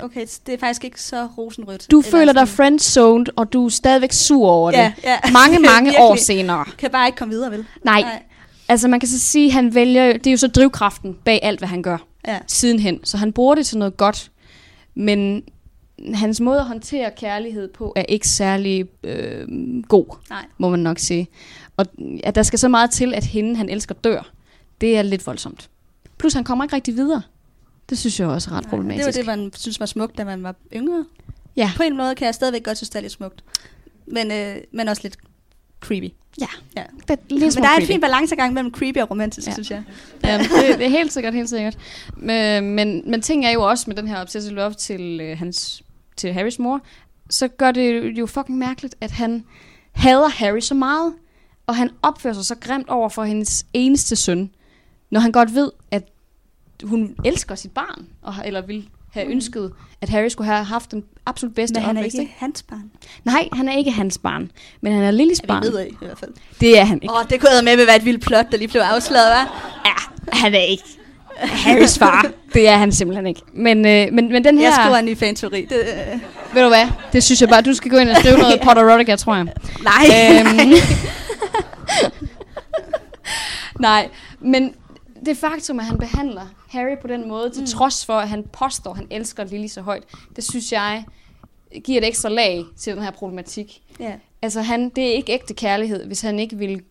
okay, det er faktisk ikke så rosenrødt. Du føler dig friendzoned, og du er stadigvæk sur over det. ja. Mange, <laughs> mange år senere. Kan bare ikke komme videre, vel? Nej, Nej. altså man kan så sige, han vælger, det er jo så drivkraften bag alt, hvad han gør Ja. sidenhen. Så han bruger det til noget godt, men hans måde at håndtere kærlighed på er ikke særlig øh, god, Nej. må man nok sige. Og at der skal så meget til, at hende, han elsker, dør. Det er lidt voldsomt. Plus han kommer ikke rigtig videre. Det synes jeg også er ret Nej, problematisk. Det var det, man synes var smukt, da man var yngre. Ja. På en måde kan jeg stadigvæk godt synes, det er lidt smukt. Men, øh, men også lidt creepy. Ja. ja. Det er lidt Men der er en fin balancegang mellem creepy og romantisk, Ja. synes jeg. Ja, det, det er helt sikkert, helt sikkert. Men, men, men ting er jo også med den her obsessive love til, øh, hans, til Harrys mor, så gør det jo fucking mærkeligt, at han hader Harry så meget, og han opfører sig så grimt over for hendes eneste søn, når han godt ved, at hun elsker sit barn, og, har- eller vil have Mm. ønsket, at Harry skulle have haft den absolut bedste Men han er opvækst. ikke hans barn. Nej, han er ikke hans barn, men han er Lillys barn. ved i hvert fald. Det er han ikke. Åh, oh, det kunne have med med være et vildt plot, der lige blev afsløret, hva'? Ja, han er ikke Harrys far. Det er han simpelthen ikke. Men, øh, men, men den her... Jeg skriver en ny fanteori. Det, øh, Ved du hvad? Det synes jeg bare, du skal gå ind og skrive noget <laughs> Potterotica, tror jeg. nej. Øhm. <laughs> Nej, men det faktum, at han behandler Harry på den måde, til trods for, at han påstår, at han elsker Lily så højt, det synes jeg giver et ekstra lag til den her problematik. ja. Altså, han, det er ikke ægte kærlighed, hvis han ikke vil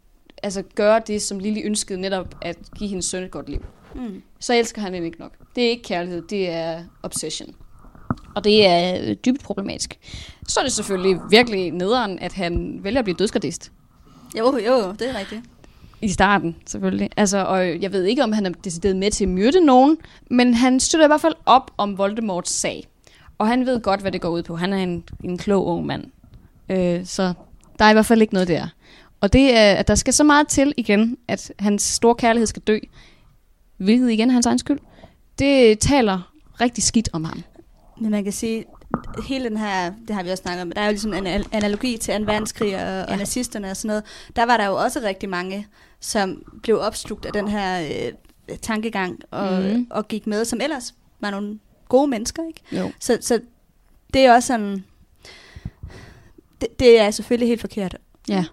altså, gøre det, som Lily ønskede netop at give hendes søn et godt liv. Mm. Så elsker han hende ikke nok. Det er ikke kærlighed, det er obsession. Og det er øh, dybt problematisk. Så er det selvfølgelig virkelig nederen, at han vælger at blive dødsgardist. Jo, jo, det er rigtigt. I starten, selvfølgelig. Altså, og jeg ved ikke, om han er decideret med til at myrde nogen, men han støtter i hvert fald op om Voldemorts sag. Og han ved godt, hvad det går ud på. Han er en, en klog ung mand. Øh, så der er i hvert fald ikke noget der. Og det er, at der skal så meget til igen, at hans store kærlighed skal dø, hvilket igen er hans egen skyld, det taler rigtig skidt om ham. Men man kan sige, hele den her, det har vi også snakket om, der er jo ligesom en al- analogi til 2. verdenskrig og. Ja. og nazisterne og sådan noget. Der var der jo også rigtig mange, som blev opslugt af den her øh, tankegang og, mm. og gik med, som ellers var nogle gode mennesker, ikke? Jo. Så, så det er også sådan, det, det er selvfølgelig helt forkert. Ja.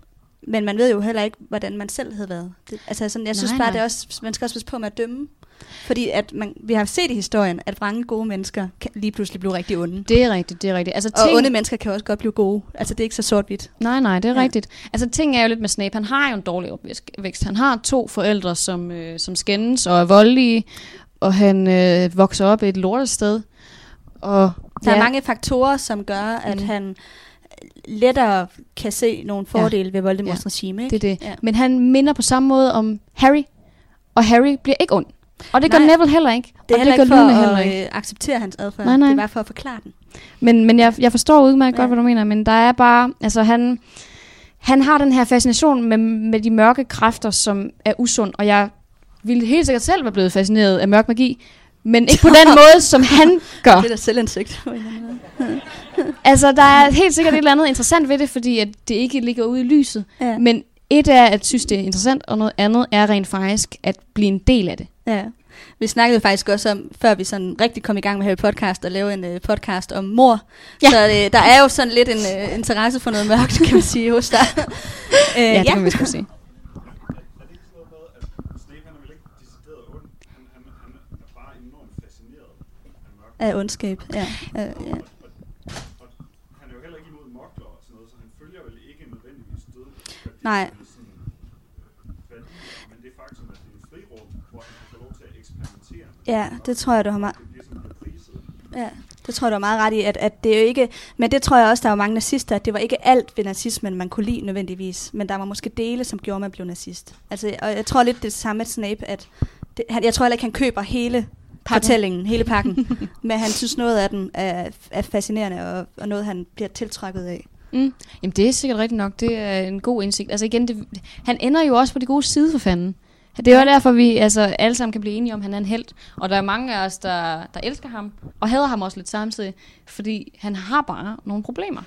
Men man ved jo heller ikke, hvordan man selv havde været. Det, altså sådan, jeg synes Nej, bare, nej. det er også, man skal også passe på med at dømme. Fordi at man, vi har set i historien, at mange gode mennesker kan lige pludselig blive rigtig onde. Det er rigtigt, det er rigtigt. Altså, Og onde mennesker kan også godt blive gode. Altså, det er ikke så sort-hvidt. Nej, nej, det er Ja. ja. rigtigt. Altså, ting er jo lidt med Snape. Han har jo en dårlig opvækst. Han har to forældre, som, øh, som skændes og er voldelige, og han øh, vokser op et lortested. Og Der ja, er mange faktorer, som gør, at Mm. han lettere kan se nogle fordele ved Voldemorts Ja. regime. Ikke? det er det. Ja. Men han minder på samme måde om Harry, og Harry bliver ikke ond. Og det gør Nej. Neville heller ikke. Det er og heller det ikke gør Luna for heller at ikke. øh, acceptere hans adfærd. Nej, nej. Det er bare for at forklare den. Men, men jeg, jeg forstår udmærket Ja. godt, hvad du mener, men der er bare, altså han, han har den her fascination med, med de mørke kræfter, som er usund, og jeg ville helt sikkert selv være blevet fascineret af mørk magi, men ikke på den <laughs> måde, som han gør. Det er selvindsigt. Altså, der er helt sikkert et eller andet interessant ved det, fordi at det ikke ligger ude i lyset. Ja. Men et er at synes, det er interessant, og noget andet er rent faktisk at blive en del af det. Ja. Vi snakkede faktisk også om, før vi sådan rigtig kom i gang med Harry Podcast, at lave en uh, podcast om mor. Ja. Så uh, der er jo sådan lidt en uh, interesse for noget mørkt, kan man sige, hos dig. uh, <laughs> Ja, det kan man sgu sige. Er det ikke sådan noget med ja, mørke, det tror jeg, du har meget... Det bliver sådan priset. Ja, det tror jeg, du har meget ret i, at, at det er jo ikke... Men det tror jeg også, der var mange nazister, at det var ikke alt ved nazismen, man kunne lide nødvendigvis. Men der var måske dele, som gjorde, at man blev nazist. Altså, og jeg tror lidt det er det samme med Snape, at... Det, han, jeg tror heller ikke, han køber hele Pakken. fortællingen, hele pakken. <laughs> men han synes, noget af den er, er fascinerende, og, og noget, han bliver tiltrækket af. Mm. Jamen, det er sikkert rigtigt nok. Det er en god indsigt. Altså igen, det, han ender jo også på det gode side for fanden. Det er jo derfor, vi altså, alle sammen kan blive enige om, at han er en held. Og der er mange af os, der, der elsker ham, og hader ham også lidt samtidig, fordi han har bare nogle problemer.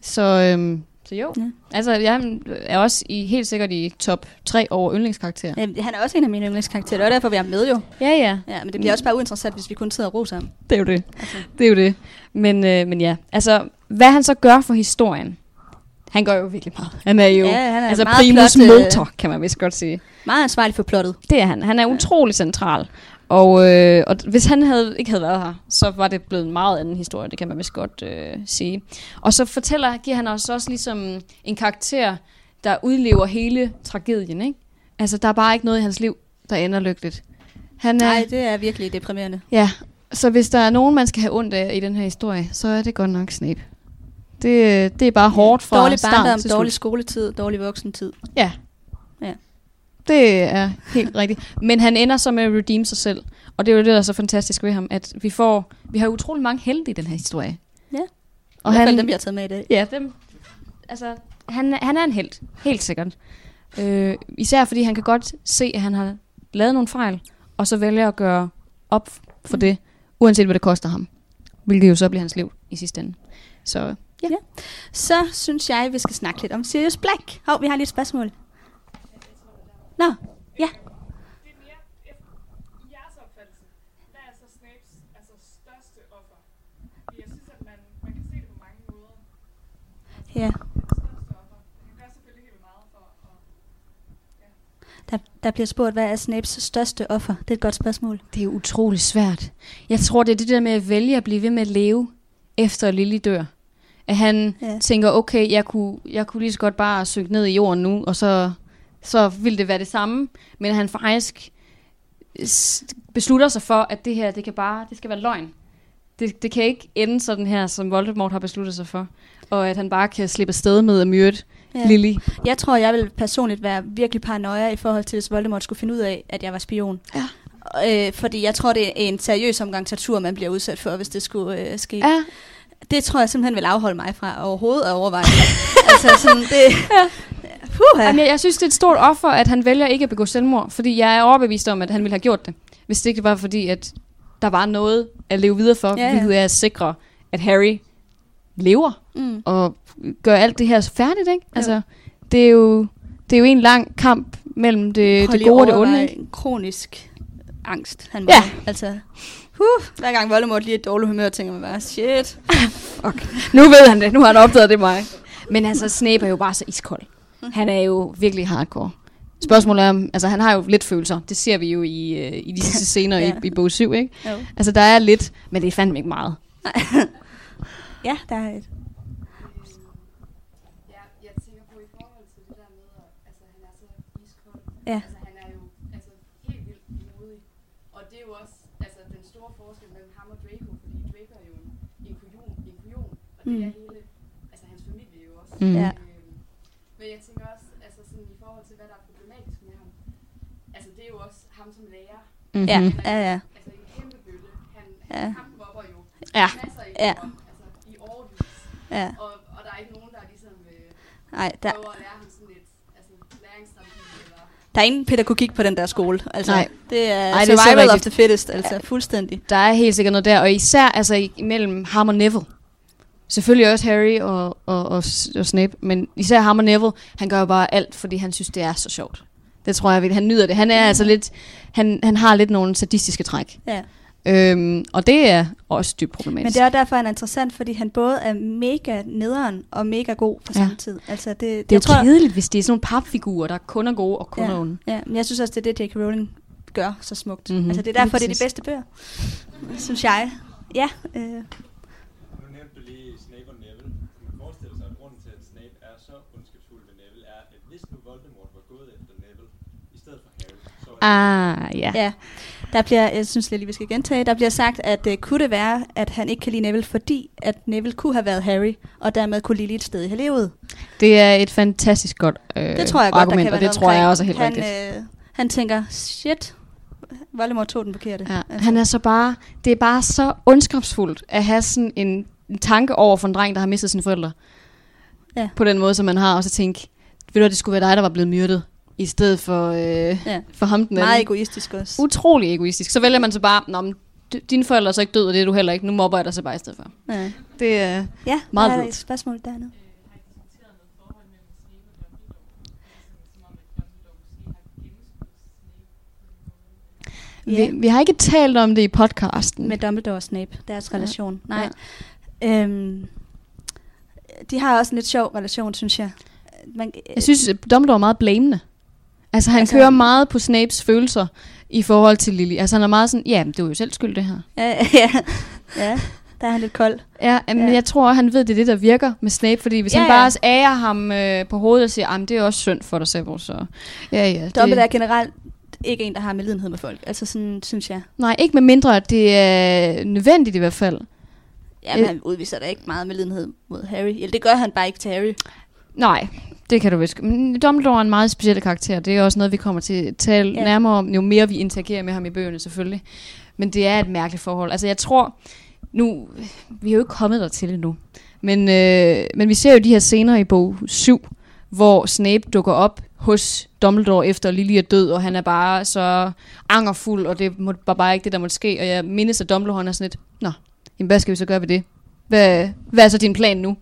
Så, øhm, så jo. Ja. Ja. Altså, jeg er også i, helt sikkert i top 3 over yndlingskarakterer. Jamen, han er også en af mine yndlingskarakterer, det er derfor, vi er med jo. Ja, ja. Ja, men det bliver også bare uinteressant, hvis vi kun sidder og roser ham. Det er jo det. Altså. Det er jo det. Men, øh, men ja, altså, hvad han så gør for historien, han gør jo virkelig meget. Han er jo Ja, han er altså meget primus flot, øh, motor, kan man vist godt sige. Meget ansvarlig for plottet. Det er han. Han er utrolig central. Og, øh, og hvis han havde, ikke havde været her, så var det blevet en meget anden historie, det kan man vist godt øh, sige. Og så fortæller, giver han os også ligesom en karakter, der udlever hele tragedien, ikke? Altså, der er bare ikke noget i hans liv, der ender lykkeligt. Han er, Nej, det er virkelig deprimerende. Ja, så hvis der er nogen, man skal have ondt af i den her historie, så er det godt nok Snape. Det, det er bare hårdt fra dårlig start barndom, til dårlig slut. skoletid, dårlig voksentid. Ja. Ja. Det er helt <laughs> rigtigt. Men han ender så med at redeem sig selv. Og det er jo det, der er så fantastisk ved ham, at vi får... Vi har utrolig mange helte i den her historie. Ja. Og I han, dem, vi har taget med i dag. Ja, dem. Altså, han, han er en held. Helt sikkert. Øh, især fordi han kan godt se, at han har lavet nogle fejl, og så vælger at gøre op for Mm. det, uanset hvad det koster ham. Hvilket jo så bliver hans liv i sidste ende. Så Ja. ja. Så synes jeg, vi skal snakke lidt om Sirius Black. Hov, vi har lige et spørgsmål. Nå, ja. Ja. Der, der bliver spurgt, hvad er Snapes største offer? Det er et godt spørgsmål. Det er utrolig svært. Jeg tror, det er det der med at vælge at blive ved med at leve, efter Lily dør. At han Ja. tænker, okay, jeg kunne, jeg kunne lige så godt bare synke ned i jorden nu, og så, så ville det være det samme. Men han faktisk beslutter sig for, at det her, det kan bare, det skal være løgn. Det, det kan ikke ende sådan her, som Voldemort har besluttet sig for. Og at han bare kan slippe afsted med at myrde ja. Lily. Jeg tror, jeg vil personligt være virkelig paranoia i forhold til, hvis Voldemort skulle finde ud af, at jeg var spion. Ja. Øh, fordi jeg tror, det er en seriøs omgang tortur, man bliver udsat for, hvis det skulle øh, ske. Ja, Det tror jeg simpelthen vil afholde mig fra overhovedet at overveje. <laughs> altså sådan, det... Puha. Jamen, jeg, jeg synes, det er et stort offer, at han vælger ikke at begå selvmord. Fordi jeg er overbevist om, at han ville have gjort det. Hvis det ikke var fordi, at der var noget at leve videre for. Ja, Ja, ja. ja. Hvilket er at sikre, at Harry lever Mm. og gør alt det her færdigt. Ikke? Altså, det er, jo, det er jo en lang kamp mellem det, Prøv det gode og det onde. Ikke? kronisk angst, han må Ja. Altså, huh, hver gang Voldemort lige er i dårlig humør, tænker man bare, shit. <laughs> Nu ved han det. Nu har han opdaget det mig. Men altså, Snape er jo bare så iskold. Han er jo virkelig hardcore. Spørgsmålet er, om- altså han har jo lidt følelser. Det ser vi jo i, øh, i de sidste <laughs> scener ja. i, i bog 7, ikke? Jo. Altså der er lidt, men det er fandme ikke meget. <laughs> Ja, der er et. Ja, jeg tænker på i forhold til det der med, at altså, han er så iskold. Ja. Altså, han er jo altså, helt vildt modig. Og det er jo også altså, den store forskel mellem ham og Draco, fordi Draco er jo en, en kujon, en kujon og det Mm. er hele, altså hans familie jo også. Mm. Ja. Øhm, men jeg tænker også, altså sådan i forhold til, hvad der er problematisk med ham, altså det er jo også ham som lærer. Mm-hmm. Ja, Han ja, er ja. Altså en kæmpe bølle. Han, Ja. han kampmobber jo Ja. masser i Ja. ja. altså i årvis. ja. Og, og der er ikke nogen, der ligesom øh, Nej, der, prøver at lære ham sådan et altså, læringsstrategi eller der er ingen pædagogik på den der skole. Altså, Nej. det er Ej, det er survival of the fittest, altså fuldstændig. Der er helt sikkert noget der, og især altså imellem ham og Neville. Selvfølgelig også Harry og, og, og, og Snape, men især ham og Neville, han gør jo bare alt, fordi han synes, det er så sjovt. Det tror jeg, han nyder det. Han er altså lidt, han, han har lidt nogle sadistiske træk. Ja. Øhm, og det er også dybt problematisk. Men det er derfor, han er interessant, fordi han både er mega nederen og mega god på Ja. samme tid. Altså, det, det er jeg jo tror, kedeligt, hvis det er sådan nogle papfigurer, der kun er gode og kun er onde. Ja, men jeg synes også, det er det, J.K. Rowling gør så smukt. Mhm, Mm-hmm. Altså, det er derfor, det er de bedste bøger, synes jeg. Ja, øh, Nu nævnte du lige Snape og Neville. Kan man forestille sig, at grunden til, at Snape er så ondskabsfuld ved Neville, er, at hvis nu Voldemort var gået efter Neville, i stedet for Harry, så var Ah, ja. ja. Der bliver, jeg synes lige, vi skal gentage, der bliver sagt, at uh, kunne det være, at han ikke kan lide Neville, fordi at Neville kunne have været Harry, og dermed kunne Lily et sted i livet. Det er et fantastisk godt øh, Det tror jeg godt, argument, der kan og det tror jeg også er helt han, rigtigt. Øh, han tænker, shit, Voldemort tog den forkerte. Ja, han er så bare, det er bare så ondskabsfuldt at have sådan en, en tanke over for en dreng, der har mistet sine forældre. Ja. På den måde, som man har, og så tænke, ved du hvad, det skulle være dig, der var blevet myrdet, i stedet for, øh, Ja. for ham den Meget anden. egoistisk også. Utrolig egoistisk. Så vælger man så bare, Nå, men, dine forældre er så ikke døde, og det er du heller ikke. Nu mobber jeg dig så bare i stedet for. ja. Det er... ja, Meget der er vildt. et spørgsmål dernede. Vi, Ja. vi har ikke talt om det i podcasten. Med Dumbledore og Snape, deres Ja. relation. Nej. Øhm, de har også en lidt sjov relation, synes jeg. Man, Jeg synes, Dumbledore er meget blamende. Altså, han Altså- kører meget på Snapes følelser i forhold til Lily. Altså, han er meget sådan, ja, det var jo selv skyld, det her. ja, <laughs> ja, ja, der er han lidt kold. Ja, men Ja. ja. jeg tror, han ved, det er det, der virker med Snape. Fordi hvis Ja, ja, han ja. bare ærer ham øh, på hovedet og siger, at det er også synd for dig selv, så... Ja, ja. Dumbledore er generelt ikke en, der har medlidenhed med folk. Altså sådan, synes jeg. Nej, ikke med mindre, at det er nødvendigt i hvert fald. Ja, men Øh. han udviser da ikke meget medlidenhed mod Harry. Eller det gør han bare ikke til Harry. Nej, det kan du vist. Men Dumbledore er en meget speciel karakter. Det er også noget, vi kommer til at tale ja. nærmere om, jo mere vi interagerer med ham i bøgerne selvfølgelig. Men det er et mærkeligt forhold. Altså jeg tror, nu, vi er jo ikke kommet der til endnu. Men, øh, men vi ser jo de her scener i bog 7, hvor Snape dukker op hos Dumbledore efter Lily er død, og han er bare så angerfuld, og det må- var bare ikke det, der måtte ske. Og jeg mindes, at Dumbledore han er sådan lidt, Nå, jamen, hvad skal vi så gøre ved det? Hvad, hvad er så din plan nu?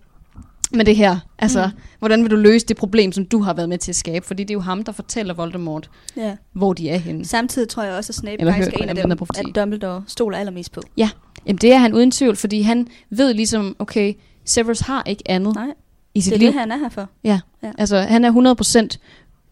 Med det her. Altså, Mm. hvordan vil du løse det problem, som du har været med til at skabe? Fordi det er jo ham, der fortæller Voldemort, Ja. hvor de er henne. Samtidig tror jeg også, at Snape Eller faktisk hørt, er en af den dem, at Dumbledore stoler allermest på. Jamen, det er han uden tvivl, fordi han ved ligesom, okay, Severus har ikke andet. Nej. i sit Det er liv. det, han er her for. Altså, han er 100%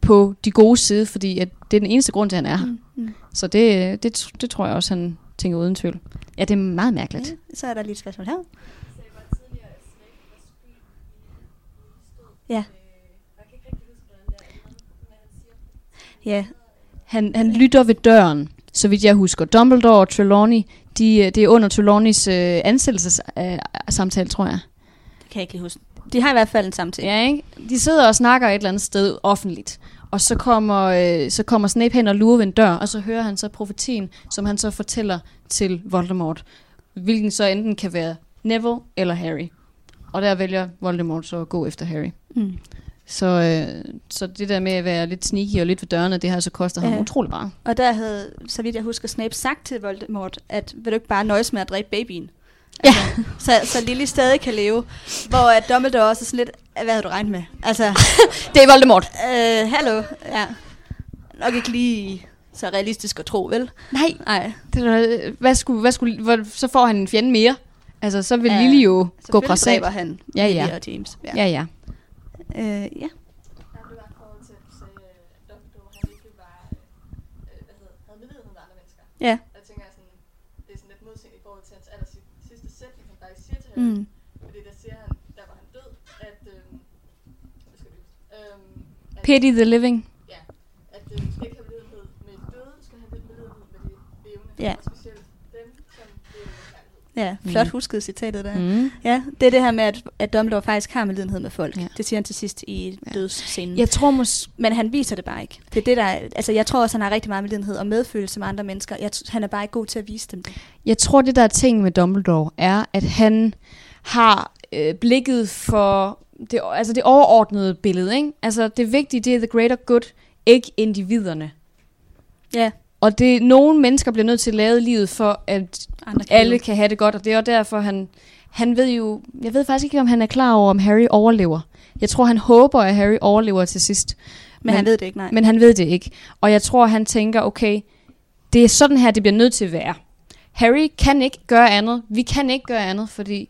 på de gode side, fordi at det er den eneste grund til, at han er her. Mm, mm. Så det, det, det tror jeg også, han tænker uden tvivl. Ja, det er meget mærkeligt. Ja, så er der lige et spørgsmål her. sagde bare tidligere, at Snape var skyld i i stød. Ja. Øh, jeg kan ikke rigtig huske, hvordan det er. Hvad han siger. Ja, Han, han lytter ved døren, så vidt jeg husker. Dumbledore og Trelawney, de, øh, det er under Trelawneys øh, ansættelsessamtale, tror jeg. det kan jeg ikke lige huske. De har i hvert fald en samtale. Ja, ikke? De sidder og snakker et eller andet sted offentligt. Og så kommer, øh, så kommer Snape hen og lurer ved en dør, og så hører han så profetien, som han så fortæller til Voldemort. Hvilken så enten kan være Neville eller Harry. Og der vælger Voldemort så at gå efter Harry. Mm. Så, øh, så det der med at være lidt sneaky og lidt ved dørene, det har så kostet ham Ja. utrolig meget. Og der havde, så vidt jeg husker, Snape sagt til Voldemort, at vil du ikke bare nøjes med at dræbe babyen? Ja. Så, så Lily stadig kan leve. Hvor at Dumbledore også er sådan lidt, hvad havde du regnet med? Altså, <laughs> Det er Voldemort. øh, hallo, ja. Nok ikke lige så realistisk at tro, vel? Nej, Nej. det er, hvad skulle, hvad skulle, hvor, så får han en fjende mere. Altså, så vil Ja, Lily jo gå grassat. dræber han Ja, ja. Lily og James. Ja. Ja, ja. Øh, ja. Ja. Jeg tænker sådan, det er sådan lidt modsigende i forhold til hans aller sidste, sætning, han faktisk siger til Harry. Mm. Fordi der siger han, der var han død, at, øhm, hvad skal det øhm, at, Pity the living. ja, at øh, skal ikke have medlidenhed med de døde, du skal have medlidenhed med de levende. Ja. Og specielt dem, som lever med kærlighed. Ja, flot Mm. husket citatet der. Mm. Ja, det er det her med, at, at Dumbledore faktisk har medlidenhed med folk. Ja. Det siger han til sidst i Ja. dødsscenen. Jeg tror måske... Men han viser det bare ikke. Det er det, der... er- Altså, jeg tror også, han har rigtig meget medlidenhed og medfølelse med andre mennesker. Jeg, han er bare ikke god til at vise dem det. Jeg tror, det der er ting med Dumbledore, er, at han har øh, blikket for det, altså det overordnede billede. Ikke? Altså det vigtige, det er the greater good, ikke individerne. Ja, Og det nogle mennesker bliver nødt til at lave livet for, at andre kan alle kan have det godt, og det er derfor, han, han ved jo, jeg ved faktisk ikke, om han er klar over, om Harry overlever. Jeg tror, han håber, at Harry overlever til sidst. Men, han ved det ikke, nej. Men han ved det ikke. Og jeg tror, han tænker, okay, det er sådan her, det bliver nødt til at være. Harry kan ikke gøre andet. Vi kan ikke gøre andet, fordi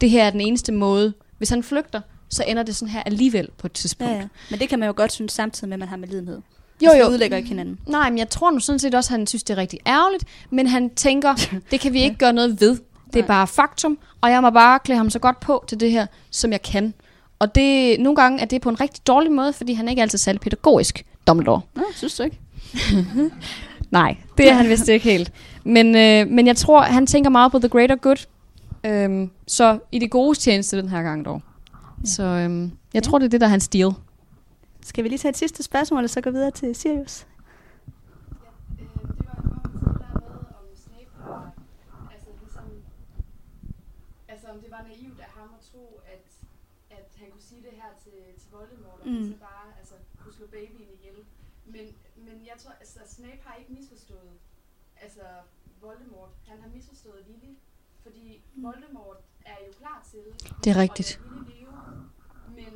det her er den eneste måde. Hvis han flygter, så ender det sådan her alligevel på et tidspunkt. ja, ja. Men det kan man jo godt synes samtidig med, at man har medlidenhed. Jo, jo. udlægger ikke hinanden. Nej, men jeg tror nu sådan set også, at han synes, det er rigtig ærgerligt. Men han tænker, <laughs> det kan vi ikke gøre noget ved. Det er Nej. bare faktum, og jeg må bare klæde ham så godt på til det her, som jeg kan. Og det, nogle gange er det på en rigtig dårlig måde, fordi han er ikke altid særlig pædagogisk, Dumbledore. Nå, synes du ikke? <laughs> Nej, det er han vist ikke helt. Men, øh, men jeg tror, han tænker meget på the greater good. Øhm, så i det gode tjeneste den her gang dog. Ja. Så øhm, jeg Ja. tror, det er det, der er hans stil. Skal vi lige tage et sidste spørgsmål, og så gå videre til Sirius? Ja, det var i forhold til det der med, om Snape var, altså altså om det var naivt af ham at tro, at, at han kunne sige det her til, til Voldemort, og Mm. så bare altså, kunne slå babyen ihjel. Men, men jeg tror, altså Snape har ikke misforstået, altså Voldemort, han har misforstået Lily, fordi Voldemort er jo klar til Det er rigtigt. at lade Lily leve, men,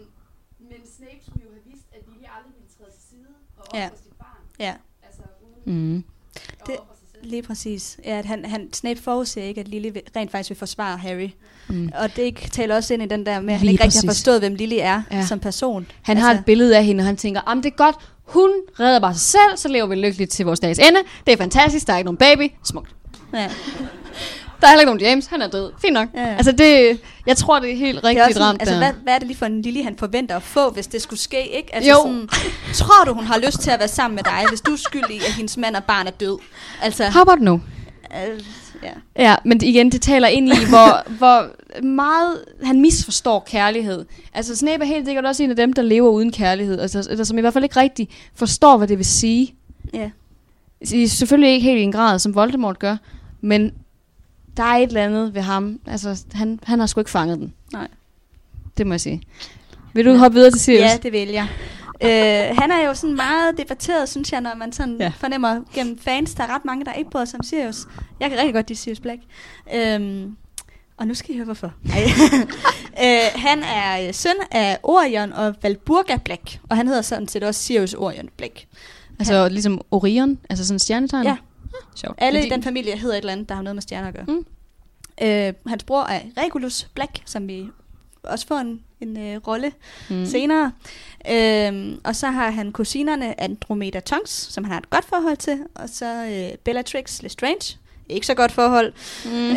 men Snape skulle jo have vidst, at Lily aldrig ville træde til side og ofre Ja. sit barn, Ja, altså uden Mm. Det- lige præcis. Ja, at han, han, Snape forudser ikke, at Lily rent faktisk vil forsvare Harry. Mm. Og det ikke, taler også ind i den der med, at han Lige ikke rigtig har præcis. forstået, hvem Lily er Ja. som person. Han har et billede af hende, og han tænker, om det er godt, hun redder bare sig selv, så lever vi lykkeligt til vores dages ende. Det er fantastisk, der er ikke nogen baby. Smukt. Ja. Der er heller ikke nogen James, han er død. Fint nok. Ja, ja. Altså det, jeg tror, det er helt Det er rigtigt sådan, ramt altså, der. hvad, hvad er det lige for en Lily, han forventer at få, hvis det skulle ske, ikke? Altså, Jo. Sådan, tror du, hun har lyst til at være sammen med dig, hvis du er skyldig at hendes mand og barn er død? Altså, How about no? øh, ja. Ja, men igen, det taler ind i, hvor, <laughs> hvor meget han misforstår kærlighed. Altså, Snape er helt sikkert også en af dem, der lever uden kærlighed, altså, eller som i hvert fald ikke rigtig forstår, hvad det vil sige. ja. Selvfølgelig ikke helt i en grad, som Voldemort gør, men der er et eller andet ved ham. Altså, han, han har sgu ikke fanget den. Nej. Det må jeg sige. Vil du hoppe videre til Sirius? Ja, det vil jeg. Øh, han er jo sådan meget debatteret, synes jeg, når man sådan Ja. ja. fornemmer gennem fans. Der er ret mange, der ikke bryder sig om Sirius. Jeg kan rigtig godt lide Sirius Black. Øhm, og nu skal I høre, hvorfor. <laughs> Øh, han er øh, søn af Orion og Valburga Black. Og han hedder sådan set også Sirius Orion Black. Altså, ligesom Orion, altså sådan en stjernetegn? Ja. Sjovt. Alle i den familie hedder et eller andet, der har noget med stjerner at gøre. Mm. Øh, hans bror er Regulus Black, som vi også får en, en øh, rolle Mm. senere. Øhm, og så har han kusinerne Andromeda Tonks, som han har et godt forhold til, og så øh, Bellatrix Lestrange. Ikke så godt forhold. Mm-hmm.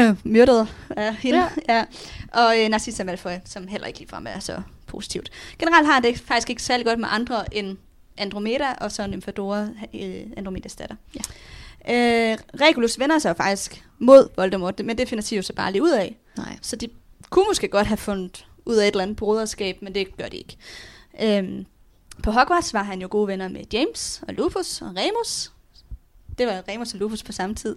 Øh, <clears throat> myrdet af hende. Ja. ja. Og øh, Narcissa Malfoy, som heller ikke ligefrem er så positivt. Generelt har han det faktisk ikke særlig godt med andre end Andromeda, og så Nymphadora, øh, Andromedas datter. Ja. Øh, Regulus vender sig jo faktisk mod Voldemort, men det finder Sirius så bare lige ud af. Nej. Så de kunne måske godt have fundet ud af et eller andet broderskab, men det gør de ikke. Øhm, på Hogwarts var han jo gode venner med James og Lupus og Remus. Det var Remus og Lupus på samme tid.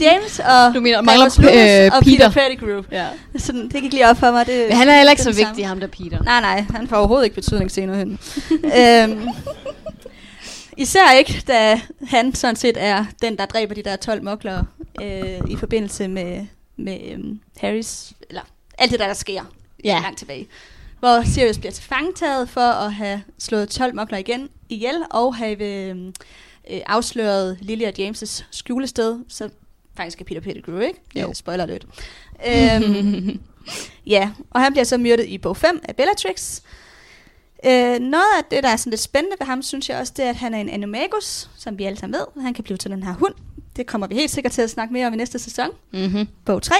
James og Du mener, mangler Remus Lupus øh, og Peter. Peter Pettigrew. Ja. Sådan, det gik lige op for mig. Det, Men han er heller ikke så samme. vigtig, ham der Peter. Nej, nej, han får overhovedet ikke betydning senere hen. <laughs> øhm, især ikke, da han sådan set er den, der dræber de der 12 mokler øh, i forbindelse med, med øhm, Harrys, eller alt det der, der sker Ja. langt tilbage. Hvor Sirius bliver tilfangetaget for at have slået 12 mokler igen ihjel, og have øhm, øh, afsløret Lily og James' skjulested, så faktisk er Peter Pettigrew, ikke? Jo. Øh, spoiler alert. øhm, <laughs> ja, og han bliver så myrdet i bog 5 af Bellatrix. Øh, noget af det, der er sådan lidt spændende ved ham, synes jeg også, det er, at han er en animagus, som vi alle sammen ved. Han kan blive til den her hund. Det kommer vi helt sikkert til at snakke mere om i næste sæson Mm-hmm. bog 3.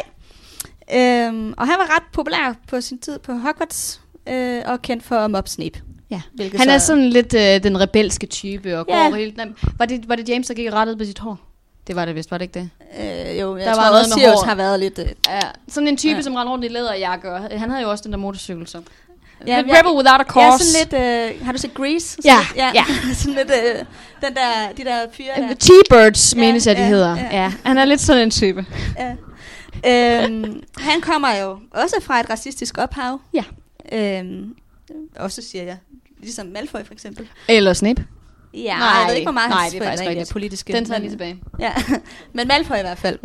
Øhm, og han var ret populær på sin tid på Hogwarts, øh, og kendt for at mobbe Snape. Ja. Hvilket Han er så- sådan lidt øh, den rebelske type, og Ja. går helt... Nej, var, det, var det James, der gik og rettede på sit hår? Det var det vist, var det ikke det? Øh, jo, jeg Der var tror noget også, Sirius har været lidt... Øh, Ja. Sådan en type, ja. Ja. som rendte rundt i læderjakke, og han havde jo også den der motorcykel, så... Ja, Ja, jeg- Rebel without a ja, cause. sådan lidt... Øh, har du set Grease? Ja, Sådan, ja. <laughs> sådan lidt... Øh, den der, de der fyre der. T-Birds, Ja, menes jeg, de ja, hedder. ja. Ja. Han er lidt sådan en type. Ja. øhm, han kommer jo også fra et racistisk ophav. Ja. Øhm, også siger jeg. Ligesom Malfoy for eksempel. Eller Snape. Ja, Nej, jeg ved ikke, hvor meget nej, det er faktisk rigtigt. politiske. Den tager jeg men- lige tilbage. Ja, <laughs> men Malfoy i hvert fald.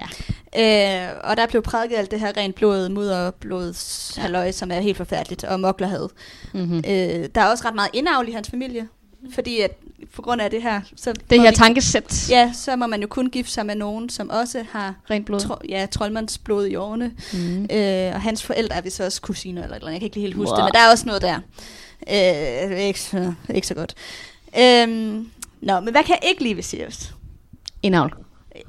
Ja. Øh, og der blev prædiket alt det her rent blod, mudderblods Ja. halløj, som er helt forfærdeligt, og moklerhed. Mm-hmm. Øh, der er også ret meget indavl i hans familie, fordi at på grund af det her, så, Det her vi- tankesæt. ja, så må man jo kun gifte sig med nogen, som også har Rent blod. tro, ja, troldmandsblod i årene. Mm. Øh, og hans forældre er vist også kusiner eller eller. Jeg kan ikke lige helt huske Wow. det, men der er også noget der. Øh, ikke, så, ikke så godt. Øhm, nå, men hvad kan jeg ikke lide ved Sirius? Indavl.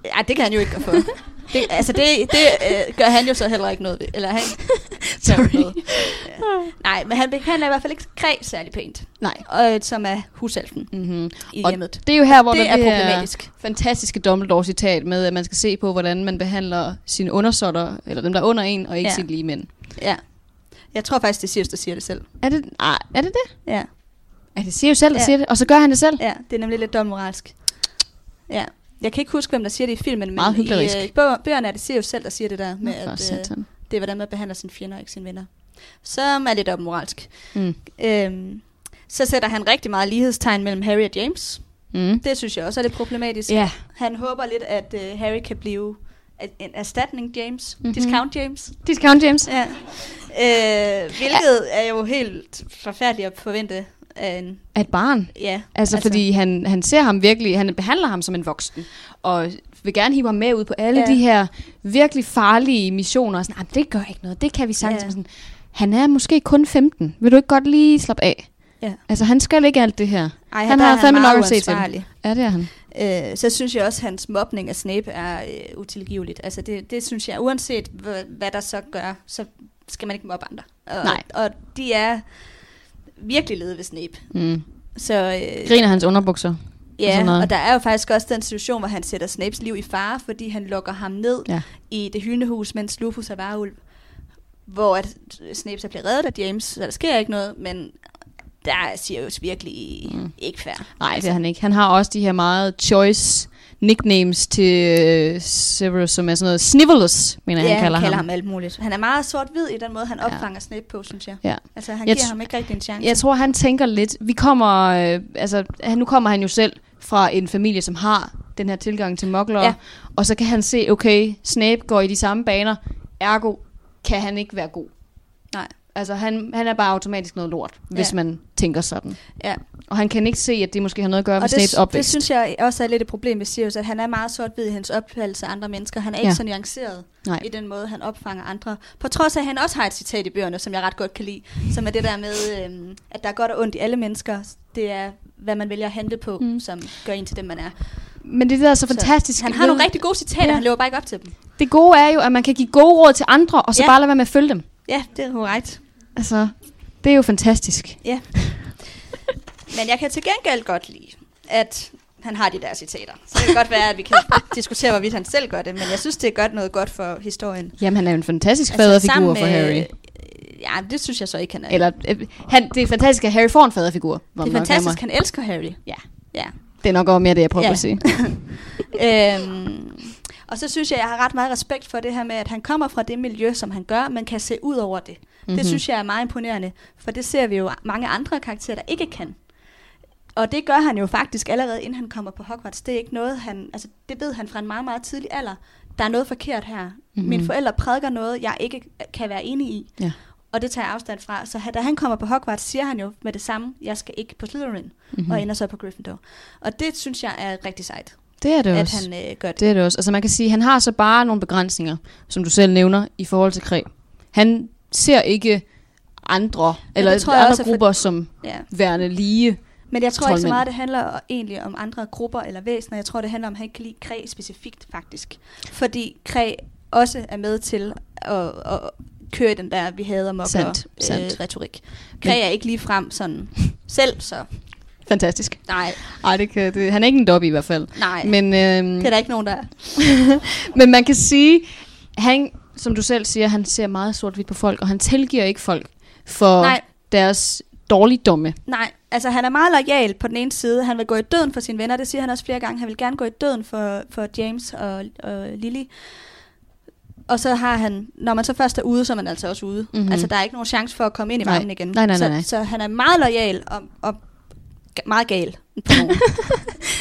Ej, det kan han jo ikke gøre <laughs> for. Det, altså, det, det øh, gør han jo så heller ikke noget ved. Eller han <laughs> Sorry. noget. Ja. Nej, men han behandler i hvert fald ikke Græ særlig pænt. Nej. Og, som er husalfen Mm-hmm. i Og hjemmet. Det er jo her, hvor Det der er problematisk. fantastiske Dumbledore-citat med, at man skal se på, hvordan man behandler sine undersåtter, eller dem, der er under en, og ikke Ja. sine lige mænd. Ja. Jeg tror faktisk, det er Sirius, der siger det selv. Er det, nej, er det det? Ja. Ja, det jo selv, der Ja. siger det, og så gør han det selv. ja, det er nemlig lidt dobbeltmoralsk. Ja. Jeg kan ikke huske, hvem der siger det i filmen, men Meget hyklerisk. i øh, bøger, bøgerne er det Sirius selv, der siger det der med, Nå, for at øh, det er, hvordan man behandler sine fjender ikke sine venner. Som er lidt dobbeltmoralsk. Mm. Øhm, så sætter han rigtig meget lighedstegn mellem Harry og James. Mm. Det synes jeg også er lidt problematisk. Ja. Han håber lidt, at uh, Harry kan blive en erstatning James. Mhm. Mm-hmm. Discount James. Discount James. Ja. Øh, hvilket er jo helt forfærdeligt at forvente af en... Af et barn. Ja, Altså, altså fordi han, han ser ham virkelig, han behandler ham som en voksen, og vil gerne hive ham med ud på alle Ja. de her virkelig farlige missioner. Og sådan, "Ej, men det gør ikke noget, det kan vi sagtens. Ja. Sådan, han er måske kun 15. Vil du ikke godt lige slappe af? Ja. Altså, han skal ikke alt det her. Ej, Han har fandme nok at se til. Ja, det er han. Øh, så synes jeg også, at hans mobning af Snape er øh, utilgiveligt. Altså det, det synes jeg, uanset hvad, hvad der så gør, så skal man ikke mobbe andre. Og, Nej. Og de er virkelig lede ved Snape. Mm. Så, øh, Griner hans underbukser. og Ja, noget. og der er jo faktisk også den situation, hvor han sætter Snapes liv i fare, fordi han lukker ham ned Ja. i det hyldehus, mens Lupus er varulv. Hvor at Snape så bliver reddet af James, så der sker ikke noget, men der er Sirius virkelig mm. Mm. ikke fair. Nej, det er han ikke. Han har også de her meget choice nicknames til øh, Severus, som er sådan noget Snivelus, mener Ja, han kalder, kalder ham. ham alt muligt. Han er meget sort-hvid i den måde, han Ja. opfanger Snape på, synes jeg. Ja. Altså, han Jeg giver ham ikke rigtig en chance. Jeg tror, han tænker lidt... Vi kommer... Øh, altså, han, nu kommer han jo selv fra en familie, som har den her tilgang til mokler. Ja. Og så kan han se, okay, Snape går i de samme baner. Ergo kan han ikke være god. Altså, han, han er bare automatisk noget lort, hvis Ja. man tænker sådan. Ja. Og han kan ikke se, at det måske har noget at gøre med Og Snapes det, opvækst. det synes jeg også er lidt et problem ved Sirius, at han er meget sort-hvid i hans opfattelse af andre mennesker. Han er ikke Ja. så nuanceret Nej. i den måde, han opfanger andre. På trods af, at han også har et citat i bøgerne, som jeg ret godt kan lide, som er det der med, øhm, at der er godt og ondt i alle mennesker. Det er, hvad man vælger at handle på, Mm. som gør en til dem, man er. Men det der er så fantastisk. Han har nogle rigtig gode citater, ja. han lever bare ikke op til dem. Det gode er jo, at man kan give gode råd til andre, og så Ja. bare lade være med at følge dem. Ja, det er korrekt. Altså, det er jo fantastisk. Ja. <laughs> Men jeg kan til gengæld godt lide, at han har de der citater. Så det kan godt være, at vi kan <laughs> diskutere, hvorvidt han selv gør det, men jeg synes, det er godt noget godt for historien. Jamen, han er jo en fantastisk faderfigur Altså, for Harry. Ja, det synes jeg så ikke, han er. Eller, øh, han, det er fantastisk, at Harry får en faderfigur. det er fantastisk, nærmere- han elsker Harry. Ja. Ja. Det er nok også mere det, jeg prøver Ja. at sige. <laughs> øhm, og så synes jeg, jeg har ret meget respekt for det her med, at han kommer fra det miljø, som han gør, men kan se ud over det. Mm-hmm. Mhm. Det synes jeg er meget imponerende, for det ser vi jo mange andre karakterer, der ikke kan. Og det gør han jo faktisk allerede, inden han kommer på Hogwarts. Det er ikke noget, han... Altså, det ved han fra en meget, meget tidlig alder. Der er noget forkert her. Mhm. Mm-hmm. Mine forældre prædiker noget, jeg ikke kan være enig i. Ja. Og det tager jeg afstand fra. Så da han kommer på Hogwarts, siger han jo med det samme, jeg skal ikke på Slytherin, Mhm. mm-hmm. og ender så på Gryffindor. Og det synes jeg er rigtig sejt, Det er det at også. han øh, gør det. Det er det også. Altså man kan sige, han har så bare nogle begrænsninger, som du selv nævner, i forhold til Kræ. Han ser ikke andre, eller tror andre også er for- grupper som Ja. værende lige. Men jeg tror ikke så meget, det handler egentlig om andre grupper eller væsener. Jeg tror, det handler om, at han ikke kan lide Kræ specifikt, faktisk. Fordi Kræ også er med til at, at køre den der, vi hader mokker Sandt, øh, sandt. retorik. Kræ er ikke lige frem sådan selv, så Fantastisk. nej, Ej, det kan, det, han er ikke en dobby i hvert fald. nej. Men, øhm, det er der ikke nogen, der er. <laughs> men man kan sige, han, som du selv siger, han ser meget sort-hvidt på folk, og han tilgiver ikke folk for Nej. deres dårligdomme. Nej, altså han er meget lojal på den ene side. Han vil gå i døden for sine venner, det siger han også flere gange. Han vil gerne gå i døden for, for James og, og Lily. Og så har han, når man så først er ude, så er man altså også ude. Mhm. Mm-hmm. Altså der er ikke nogen chance for at komme ind i varmen igen. Nej, nej, nej, nej. Så, så han er meget lojal og, og meget gal på <laughs> nogen.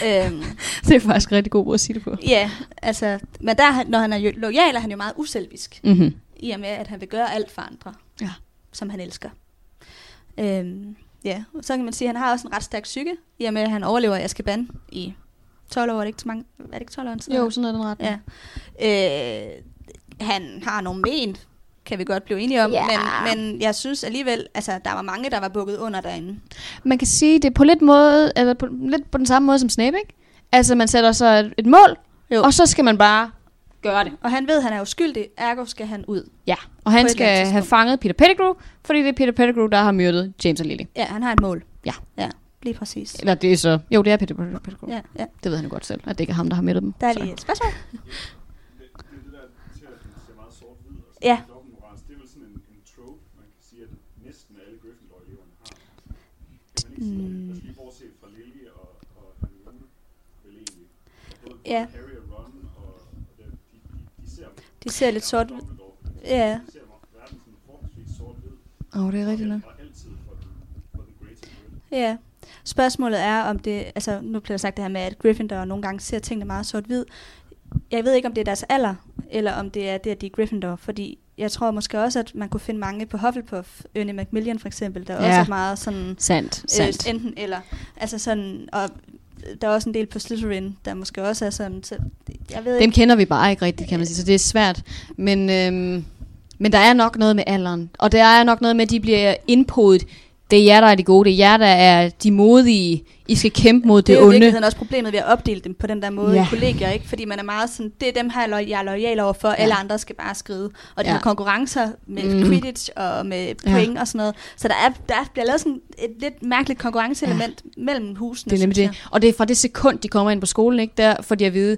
øhm, Det er faktisk rigtig god måde at sige det på. ja, altså, men der, er når han er lojal, er han jo meget uselvisk. Mm-hmm. I og med, at han vil gøre alt for andre, Ja. som han elsker. Øhm, ja, og så kan man sige, at han har også en ret stærk psyke, i og med, at han overlever i Azkaban i 12 år. Er det ikke så mange? Er det ikke 12 år siden? Jo, sådan er den ret. Ja. Øh, han har nogle men, kan vi godt blive enige om, Ja. men, men jeg synes alligevel, altså der var mange, der var bukket under derinde. Man kan sige, det er på lidt måde, eller på, lidt på den samme måde som Snape, ikke? Altså, man sætter sig et, et mål, Jo. og så skal man bare gøre det. Og han ved, at han er uskyldig, ergo skal han ud. Ja, og han skal have fanget Peter Pettigrew, fordi det er Peter Pettigrew, der har myrdet James og Lily. Ja, han har et mål. Ja. Ja, lige præcis. Eller det er så... Jo, det er Peter Pettigrew. Ja. Ja, ja. Det ved han jo godt selv, at det ikke er ham, der har myrdet dem. Der er Så. lige et spørgsmål. Det, Både Ja. Harry og Ron, og, og det, de, de, de ser De ser lidt sort. Ja, de ser verden sådan forholdsvis sort-hvid. Åh, oh, det er rigtigt nok. Og altid for den, for den greater good. ja. Spørgsmålet er, om det... Altså, nu bliver der sagt det her med, at Gryffindor nogle gange ser tingene meget sort-hvid. Jeg ved ikke, om det er deres alder, eller om det er det, at de er Gryffindor. Fordi jeg tror måske også, at man kunne finde mange på Hufflepuff. Ernie Macmillan for eksempel, der Ja. også er meget sådan... Sandt, sandt. Øh, enten eller. Altså sådan... Og der er også en del på Slytherin, der måske også er sådan... Så, jeg ved Dem ikke. kender vi bare ikke rigtigt, kan man sige, så det er svært. Men, øhm, men der er nok noget med alderen. Og der er nok noget med, at de bliver indpodet. Det er jer, der er de gode. Det er jer, der er de modige. I skal kæmpe mod Det det, er jo onde. virkeligheden også problemet ved at opdele dem på den der måde Ja. i kollegier, ikke? Fordi man er meget sådan, det er dem her, jeg er lojal over for, ja. alle andre skal bare skride. Og de Ja. har konkurrencer med mm. Quidditch og med point ja. og sådan noget. Så der, er, der er- bliver lavet sådan et lidt mærkeligt konkurrenceelement ja. mellem husene, Det er nemlig det. Og det er fra det sekund, de kommer ind på skolen, ikke? Der får de at vide,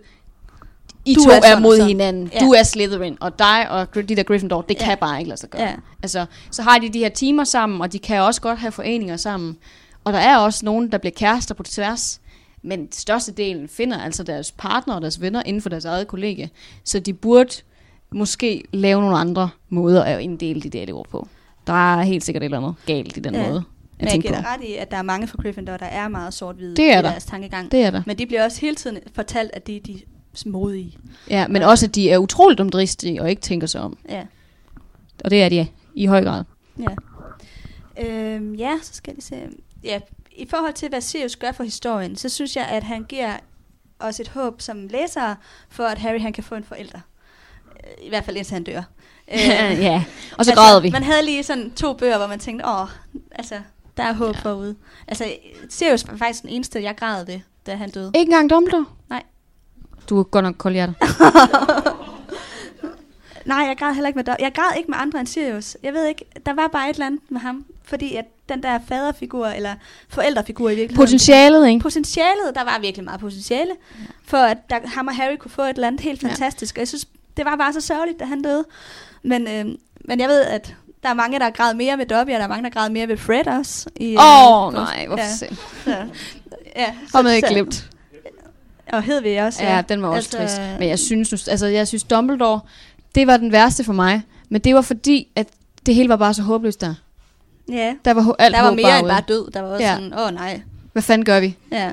I Du to er er, mod sådan. hinanden. Ja. Du er Slytherin, og dig og de der Gryffindor, det Ja. kan bare ikke lade sig gøre. Ja. Altså, så har de de her timer sammen, og de kan også godt have foreninger sammen. Og der er også nogen, der bliver kærester på tværs. Men størstedelen finder altså deres partner og deres venner inden for deres eget kollegie. Så de burde måske lave nogle andre måder at inddele de der elever på. Der er helt sikkert et eller andet galt i den Ja. måde. Men jeg giver ret i, at der er mange fra Gryffindor, der er meget sort-hvide Det er i der. deres tankegang. Det er der. Men de bliver også hele tiden fortalt, at de er de modige. Ja, men også, at de er utroligt omdristige og ikke tænker sig om. Ja. Og det er de i høj grad. Ja. Øhm, ja, så skal vi se. Ja, i forhold til, hvad Sirius gør for historien, så synes jeg, at han giver os et håb som læsere, for at Harry han kan få en forælder. Øh, I hvert fald indtil han dør. <laughs> Øh, ja, og så græder vi. Man havde lige sådan to bøger, hvor man tænkte, åh, altså, der er håb ja. forude. Altså, Sirius var faktisk den eneste, jeg græd ved, da han døde. Ikke engang Dumbledore? Nej. Du er godt nok kold hjertet. <laughs> Nej, jeg græd heller ikke med Dom- Jeg græd ikke med andre end Sirius. Jeg ved ikke, der var bare et eller andet med ham. Fordi at den der faderfigur, eller forældrefigur i virkeligheden. Potentialet, ikke? potentialet, der var virkelig meget potentiale, for at der, ham og Harry kunne få et eller andet helt Ja. fantastisk. Og jeg synes, det var bare så sørgeligt, da han døde. Men, øh, men jeg ved, at der er mange, der har græd mere ved Dobby, og der er mange, der græd mere ved Fred også. i, Åh, øh, nej, hvorfor ja, ja. så, ja, Har man ikke så- glemt. Og Hedvig også. Ja, den var også Altså, trist. Men jeg synes, nu- altså, jeg synes Dumbledore, det var den værste for mig. Men det var fordi, at det hele var bare så håbløst der. Ja, Der var alt der var mere end bare død. Der var også Ja. sådan, åh oh, nej. Hvad fanden gør vi? Ja,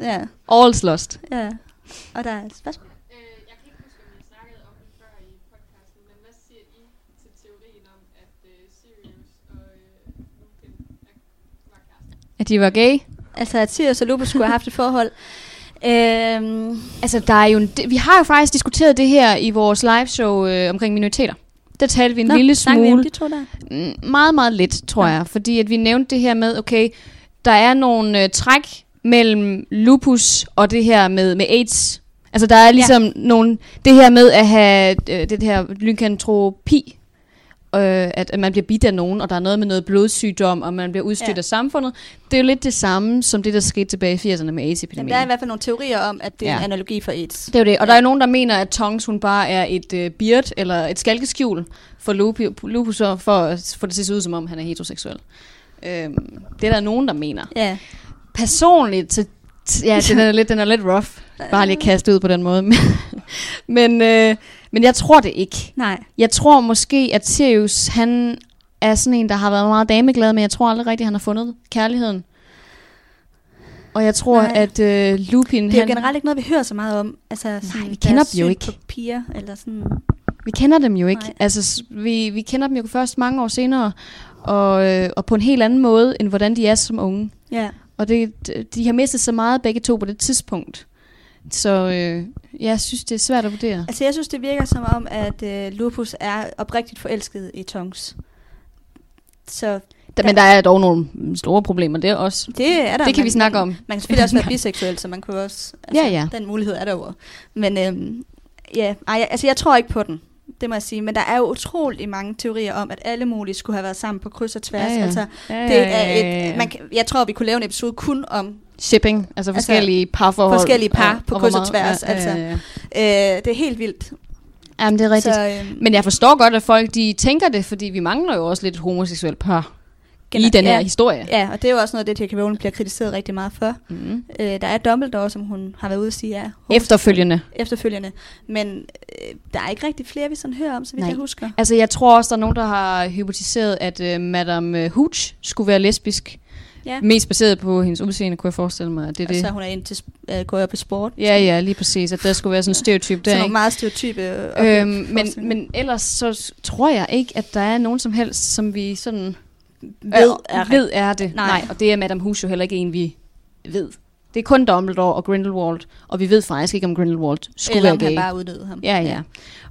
ja, All's lost. ja. Og der er et spørgsmål. Øh, jeg kan ikke huske, om jeg snakkede om det før i podcasten, men hvad siger I til teorien om, at øh, Sirius og øh, Lupin er, var kærester? At de var gay? Altså, at Sirius og Lupus skulle have haft et forhold. Øhm, Altså, der er jo en, vi har jo faktisk diskuteret det her i vores liveshow øh, omkring minoriteter. Der talte vi en nå, lille snakker vi om smule. de to der? Meget, meget lidt, tror Ja. jeg. Fordi at vi nævnte det her med, okay, der er nogle øh, træk mellem lupus og det her med, med AIDS. Altså der er ligesom ja. nogle, det her med at have øh, det her lykantropi, øh, at, at man bliver bidt af nogen, og der er noget med noget blodsygdom, og man bliver udstødt Ja. af samfundet. Det er jo lidt det samme, som det, der skete tilbage i 80'erne med AIDS-epidemien. der er i hvert fald nogle teorier om, at det er Ja. en analogi for AIDS. Det er jo det. Og Ja. der er nogen, der mener, at Tongs hun bare er et øh, beard, eller et skalkeskjul for lupus, for at få det til at se ud, som om han er heteroseksuel. Øhm, det er der nogen, der mener. Ja. Personligt, så, ja, den er lidt, den er lidt rough. Bare lige kastet ud på den måde. <laughs> men, øh, men jeg tror det ikke. Nej. Jeg tror måske, at Sirius, han er sådan en, der har været meget dameglad, men jeg tror aldrig rigtigt, han har fundet kærligheden. Og jeg tror, Nej. Nej. at øh, Lupin... Det er jo han, generelt ikke noget, vi hører så meget om. Altså, sådan vi kender dem jo ikke. På piger, eller sådan. Vi kender dem jo ikke. Nej. Altså, vi, vi kender dem jo først mange år senere, og, øh, og på en helt anden måde, end hvordan de er som unge. Ja. Og det, de har mistet så meget begge to på det tidspunkt. Så øh, jeg synes, det er svært at vurdere. Altså, jeg synes, det virker som om, at øh, Lupus er oprigtigt forelsket i Tongs. Så Da, men der er dog nogle store problemer der også. det er der. Det kan man, vi snakke om. Man, man kan selvfølgelig også være <laughs> biseksuel, så man kunne også... Altså, Ja, ja. Den mulighed er der jo. Men øhm, ja, ej, altså, jeg tror ikke på den. Det må jeg sige. Men der er jo utrolig mange teorier om, at alle mulige skulle have været sammen på kryds og tværs. Ja, ja. Altså, Ja, det er et, man kan, jeg tror, vi kunne lave en episode kun om Shipping, altså forskellige parforhold. forskellige par på hvor kryds og tværs, Ja, altså. ja, ja. Øh, det er helt vildt. Jamen, det er rigtigt. Så, øhm, men jeg forstår godt, at folk de tænker det, fordi vi mangler jo også lidt et homoseksuelt par i den her ja, historie. Ja, og det er jo også noget, det J.K. Rowling bliver kritiseret rigtig meget for. Mm. Øh, der er Dumbledore, som hun har været ude at sige er homoseksuel Efterfølgende. efterfølgende. Men øh, der er ikke rigtig flere, vi sådan hører om, så vidt Nej. jeg husker. Altså, jeg tror også, der er nogen, der har hypotiseret, at uh, Madame øh, Hooch skulle være lesbisk. Ja. Mest baseret på hendes udseende, kunne jeg forestille mig. at Det er Og det. så hun er ind til, øh, går op i sport. Ja, ja, lige præcis. At der skulle være sådan en stereotyp der, Så nogle meget stereotype øh, Øhm, men, men ellers så tror jeg ikke, at der er nogen som helst, som vi sådan ved, er, er ved er det. Nej. Nej. Og det er Madame Hooch jo heller ikke en, vi ved. Det er kun Dumbledore og Grindelwald, og vi ved faktisk ikke, om Grindelwald skulle Eller være gay. bare uddøde ham. Ja, ja.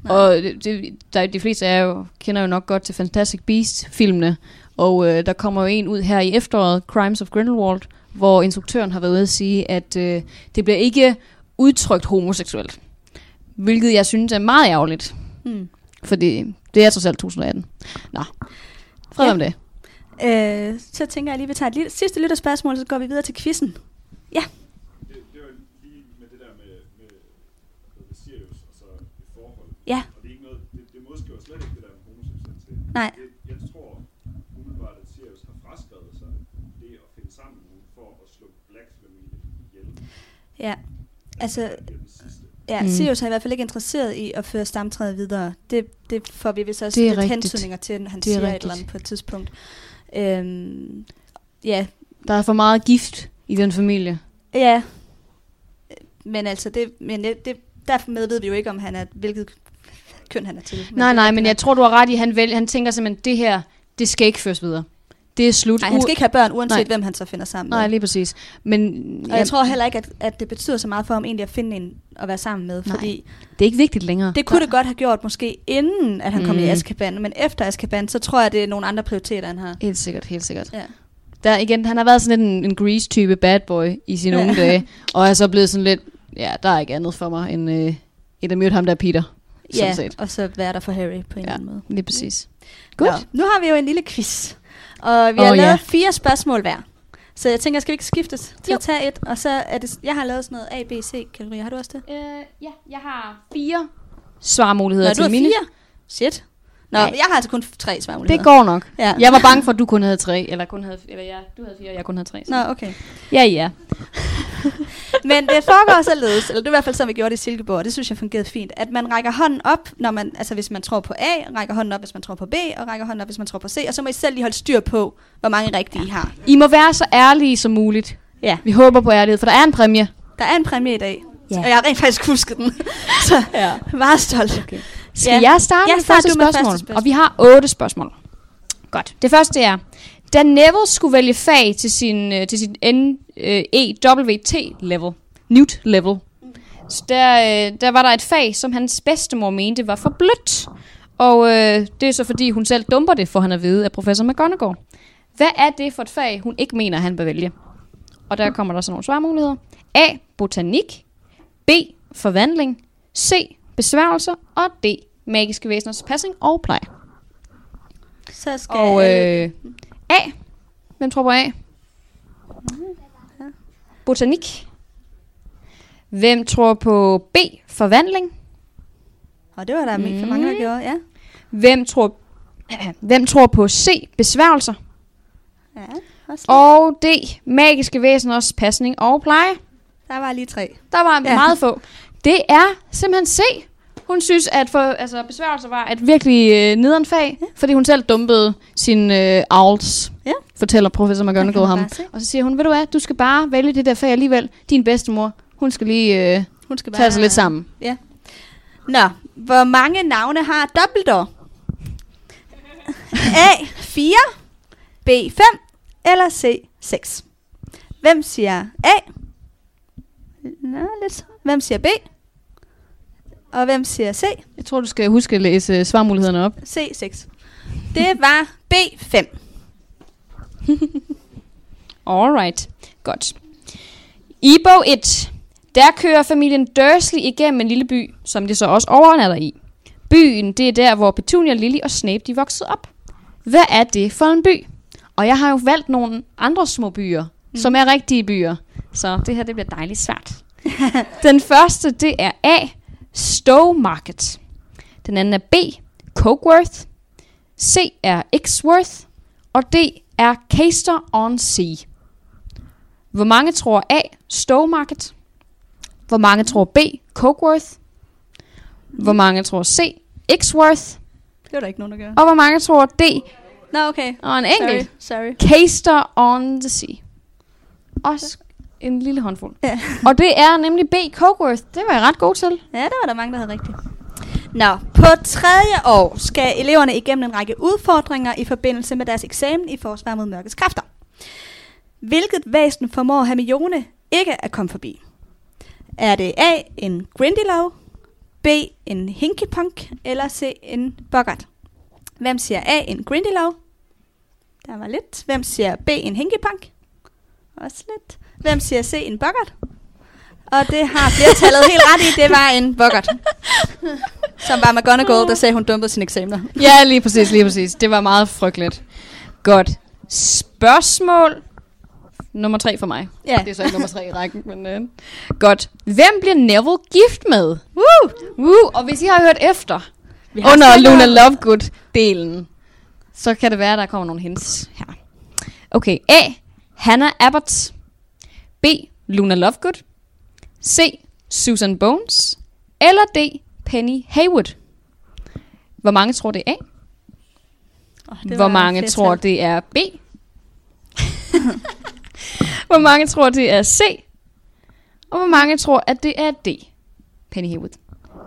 Nej. Og det, det, der, de fleste er jo, kender jo nok godt til Fantastic Beasts-filmene, og øh, der kommer jo en ud her i efteråret, Crimes of Grindelwald, hvor instruktøren har været ude at sige, at øh, det bliver ikke udtrykt homoseksuelt. Hvilket jeg synes er meget ærgerligt, Hmm. fordi det er trods alt 2018. Nå, fred Ja. ja. om det. Øh, så tænker jeg lige, at vi tager et lille, sidste lytterspørgsmål, så går vi videre til quizzen. Det, det var lige med det der med, med, med Sirius og så et forhold. Ja. Og det er ikke noget, det, det modskriver slet ikke det der med homoseksualitet. Nej. Det, jeg tror umiddelbart, at Sirius har fraskrevet sig det at finde sammen med nogen for at slå Black Family ihjel. Ja, altså, er ja, Mm. Sirius er i hvert fald ikke interesseret i at føre stamtræet videre. Det, det får vi vist også Det lidt rigtigt. hentydninger til, når han Det er siger et rigtigt. eller andet på et tidspunkt. Øhm, ja, Der er for meget gift i den familie. ja. Men altså, det, men det, det, derfor med ved vi jo ikke, om han er, hvilket køn han er til. nej, nej, men jeg tror, du har ret i, han, vælger, han tænker simpelthen, det her, det skal ikke føres videre. Det er slut. Nej, han skal ikke have børn, uanset Nej. Hvem han så finder sammen med. Nej, lige præcis. Men Og jeg tror heller ikke, at, at det betyder så meget for ham egentlig at finde en at være sammen med, Nej. fordi det er ikke vigtigt længere. det kunne det godt have gjort måske inden, at han kom Mm. i Azkaban, men efter Azkaban, så tror jeg, det er nogle andre prioriteter, han har. Helt sikkert, helt sikkert. Ja. Der igen, han har været sådan lidt en, en grease-type bad boy i sine Ja. unge dage, <laughs> og er så blevet sådan lidt, ja, der er ikke andet for mig, end, øh, end at møde ham der Peter. Ja, set. og så være der for Harry på en Ja. eller anden måde. Lige præcis. Nå, Godt. nu har vi jo en lille quiz, og vi har oh, lavet ja. fire spørgsmål hver. Så jeg tænker, skal vi ikke skiftes til Jo. at tage et, og så er det, jeg har lavet sådan noget A, B, C kategorier. Har du også det? Øh, ja, jeg har fire svarmuligheder Nå, du til har mine. fire? Shit. Nå, Ja. jeg har altså kun tre svarmuligheder. Det går nok. Ja. Jeg var bange for, at du kun havde tre, eller kun havde, eller ja, du havde fire, og jeg kun havde tre. Så. Nå, okay. Ja, ja. <laughs> Men det foregår således, eller det er i hvert fald som vi gjorde det i Silkeborg, og det synes jeg fungerede fint, at man rækker hånden op, når man, altså hvis man tror på A, rækker hånden op, hvis man tror på B, og rækker hånden op, hvis man tror på C, og så må I selv lige holde styr på, hvor mange rigtige I har. I må være så ærlige som muligt. Ja, Vi håber på ærlighed, for der er en præmie. der er en præmie i dag, Ja. og jeg har rent faktisk husket den, <laughs> så Ja. jeg er meget stolt. Okay. Skal Ja. ja. jeg starte Ja, med første du med spørgsmål? første spørgsmål. Og vi har otte spørgsmål. Godt. Det første er, da Neville skulle vælge fag til sin, øh, til sin NEWT-level, Newt-level, så der, øh, der var der et fag, som hans bedstemor mente var for blødt. Og øh, det er så fordi, hun selv dumper det, for han at vide af professor McGonagall. Hvad er det for et fag, hun ikke mener, han bør vælge? Og der kommer der så nogle svarmuligheder. A. Botanik. B. Forvandling. C. Besværgelser. Og D. Magiske væseners passing og pleje. Så skal Og øh, A. Hvem tror på A? Botanik. Hvem tror på B. Forvandling. og det var der mm. for mange, der gjorde, ja. Hvem tror, <clears throat> hvem tror på C. Besværgelser. ja også Og D. Magiske væseners pasning og pleje. der var lige tre. Der var Ja. ja. meget få. Det er simpelthen C. Hun synes, at for, altså, besværgelser var et virkelig øh, nederen fag, ja. fordi hun selv dumpede sin øh, owls, Ja fortæller professor McGonagall ham. Og så siger hun, ved du hvad, du skal bare vælge det der fag alligevel. Din bedstemor, hun skal lige øh, hun skal bare, tage sig lidt sammen. Ja. Nå, hvor mange navne har Dumbledore? A. 4, B. 5 eller C. 6. Hvem siger A? Nå, lidt. Hvem siger B? Og hvem siger C? Jeg tror, du skal huske at læse øh, svarmulighederne op. C6. Det var B5. <laughs> Alright, godt. I bog 1, der kører familien Dursley igennem en lille by, som de så også overnatter i. Byen, det er der, hvor Petunia, Lily og Snape de voksede op. Hvad er det for en by? Og jeg har jo valgt nogle andre små byer, mm. som er rigtige byer. Så det her, det bliver dejligt svært. <laughs> Den første, det er A. Stowe Market. Den anden er B. Cokeworth. C er Xworth. Og D er Caster on Sea. Hvor mange tror A. Stowe Market? Hvor mange tror B. Cokeworth? Hvor mange tror C. Xworth? Det var der ikke nogen, der gør. Og hvor mange tror D. Nå, okay. Og en Sorry. enkelt. Sorry. Caster on the Sea. Også en lille håndfuld. Ja. Og det er nemlig B. Cokeworth. Det var jeg ret god til. Ja, der var der mange, der havde rigtigt. Nå, på tredje år skal eleverne igennem en række udfordringer i forbindelse med deres eksamen i forsvar mod mørkets kræfter. Hvilket væsen formår Hermione ikke at komme forbi? Er det A, en Grindylow, B, en Hinkypunk, eller C, en Boggart? Hvem siger A, en Grindylow? Der var lidt. Hvem siger B, en Hinkypunk? Også lidt. Hvem siger C, en Boggart? Og det har flertallet helt ret i, det var en Boggart. <laughs> Som var McGonagall, der sagde, hun dumpede sine eksamener. Ja, lige præcis, lige præcis. Det var meget frygteligt. Godt. Spørgsmål nummer tre for mig. Ja. Det er så ikke nummer tre i rækken, men øh. Godt. Hvem bliver Neville gift med? Woo! Woo! Og hvis I har hørt efter, Vi har under Luna Lovegood-delen, så kan det være, at der kommer nogle hints her. Okay. A. Hannah Abbott. B. Luna Lovegood. C. Susan Bones. Eller D. Penny Haywood. Hvor mange tror det er A? Oh, Hvor mange tror det er B? <laughs> hvor mange tror det er C? Og hvor mange tror at det er D? Penny Haywood.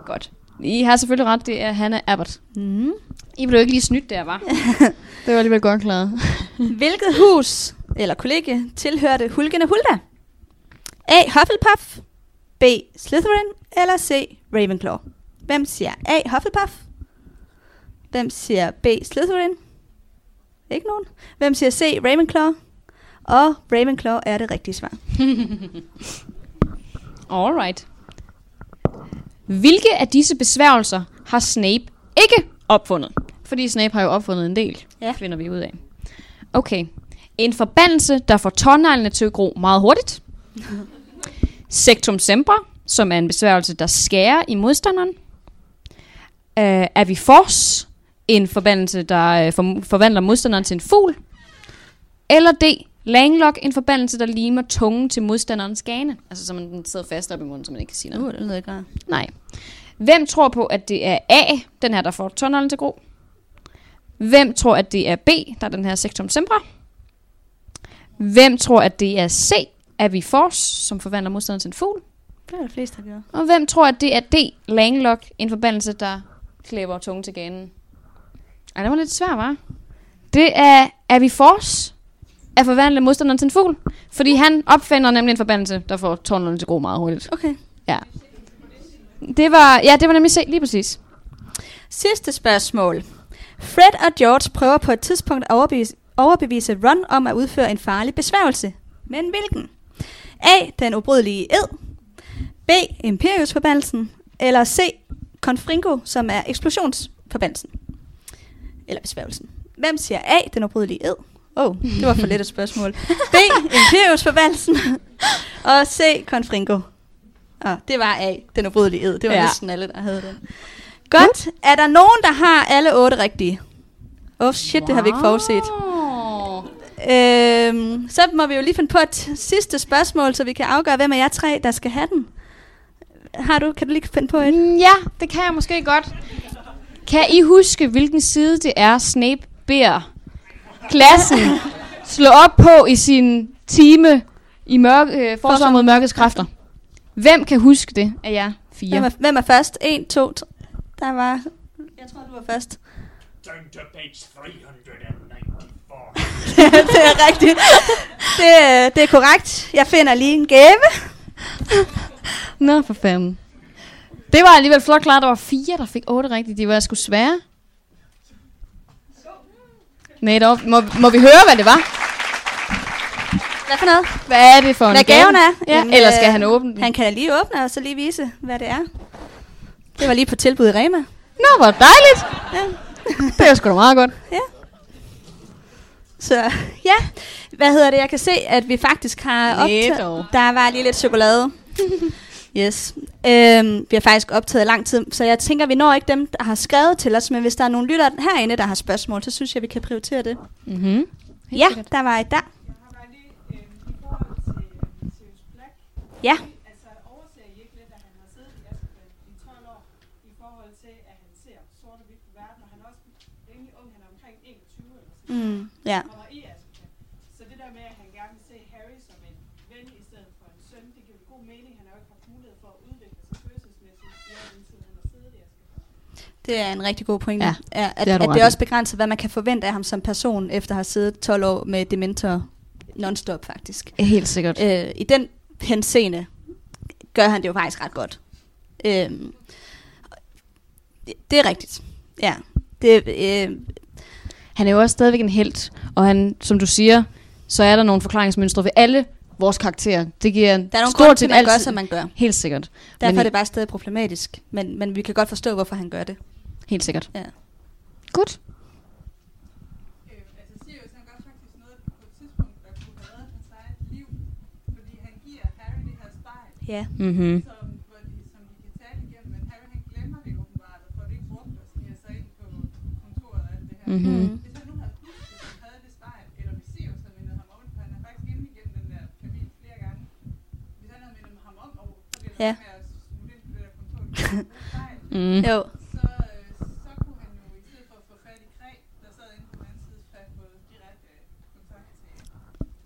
Godt. I har selvfølgelig ret, det er Hannah Abbott. Mm. I blev ikke lige snydt der, var. <laughs> det var alligevel godt klaret. <laughs> Hvilket hus eller kollega tilhørte Hulken og Hulda? A. Hufflepuff, B. Slytherin eller C. Ravenclaw? Hvem siger A. Hufflepuff? Hvem siger B. Slytherin? Ikke nogen. Hvem siger C. Ravenclaw? Og Ravenclaw er det rigtige svar. <laughs> Alright. Hvilke af disse besværgelser har Snape ikke opfundet? Fordi Snape har jo opfundet en del, Ja. finder vi ud af. Okay. En forbandelse, der får tårneglene til at gro meget hurtigt. <laughs> Sectum sempra, som er en besværgelse, der skærer i modstanderen. Uh, Avifors, en forbandelse, der for, forvandler modstanderen til en fugl. Eller D. Langlock, en forbandelse, der limer tungen til modstanderens gane. Altså, så man den sidder fast op i munden, så man ikke kan sige noget. Uh, det lyder ikke rart. Nej. Hvem tror på, at det er A, den her, der får tunnelen til gro? Hvem tror, at det er B, der er den her sektum sempra? Hvem tror, at det er C, Avifors, som forvandler modstanderen til en fugl? Det er de fleste, der gør. Og hvem tror, at det er D, Langlock, en forbandelse, der klæber tungen til ganen? Ej, det var lidt svært, var. Det er Avifors at forvandle modstanderen til en fugl. Fordi han opfinder nemlig en forbandelse, der får tunnelen til gro meget hurtigt. Okay. Ja. Det var, ja, det var nemlig C, lige præcis. Sidste spørgsmål. Fred og George prøver på et tidspunkt at overbevise, overbevise Ron om at udføre en farlig besværgelse. Men hvilken? A. Den ubrydelige ed. B. Imperiusforbandelsen. Eller C. Confringo, som er eksplosionsforbandelsen. Eller besværgelsen. Hvem siger A. Den ubrydelige ed? Åh, oh, det var for let et spørgsmål. B. Imperiusforbandelsen. <laughs> og C. Confringo. Og det var A. Den ubrydelige ed. Det var Ja. næsten alle, der havde den. Godt. Er der nogen, der har alle otte rigtige? Oh shit, det har vi ikke forudset. Øhm, så må vi jo lige finde på et sidste spørgsmål, så vi kan afgøre, hvem af jer tre, der skal have den. Har du, kan du lige finde på et? Mm, Ja, det kan jeg måske godt. Kan I huske, hvilken side det er, Snape beder klassen <laughs> slå op på i sin time i mørke, øh, forsvar mod mørkets kræfter? Hvem kan huske det af jer fire? Hvem er, hvem er først? En, to, tre. Der var... Jeg tror, du var først. Turn to page 394. <laughs> det er rigtigt. Det, er- det er korrekt. Jeg finder lige en gave. Nå, for fanden. Det var alligevel flot klart, der var fire, der fik otte rigtigt. De var sgu svære. Nej, dog. Må, må vi høre, hvad det var? Hvad for noget? Hvad er det for en Hvad gave? gaven er? Ja, Jamen, eller skal øh, han åbne den? Han kan lige åbne og så lige vise, hvad det er. Det var lige på tilbud i Rema. Nå, hvor dejligt. Ja. Det er sgu da meget godt. Så ja, hvad hedder det? Jeg kan se, at vi faktisk har optaget... Der var lige lidt chokolade. <laughs> yes. Øhm, vi har faktisk optaget lang tid, så jeg tænker, vi når ikke dem, der har skrevet til os, men hvis der er nogle lytter herinde, der har spørgsmål, så synes jeg, vi kan prioritere det. Mm-hmm. ja, der var et der. Jeg har bare lige Det er en rigtig god pointe. Ja, Ja, at, det at det også begrænset, hvad man kan forvente af ham som person, efter at have siddet 12 år med dementor non-stop faktisk. Helt sikkert. Øh, I den henseende gør han det jo faktisk ret godt. Øhm, det, det er rigtigt. Ja. Det, øh, Han er jo også stadigvæk en held, og han, som du siger, så er der nogle forklaringsmønstre ved alle vores karakterer. Det giver der er nogle stort til, at man altid. gør, som man gør. Helt sikkert. Derfor Men- er det bare stadig problematisk. Men, men vi kan godt forstå, hvorfor han gør det. Helt sikkert. Ja. Godt. Øh, altså Sirius han gør faktisk noget på et tidspunkt, der kunne have reddet hans eget liv, fordi han giver Harry det her spejl, Ja. Mm-hmm. som, hvor de, som de kan tale igennem, men Harry han glemmer det åbenbart, og får det ikke brugt og sniger sig ind på kontoret og alt det her. Mhm. Hvis han nu havde husket, at han havde det spejl, eller hvis Sirius havde mindet ham om for han er faktisk inde igennem den der kabin flere gange. Hvis han havde mindet ham om, og så ville Ja. ja. med at smutte ind på det der kontor, det spejl, Mm. Jo. så, øh, så kunne han jo i stedet for at få fat i Kræ, der sad inde på den anden side, have fået direkte øh, kontakt til,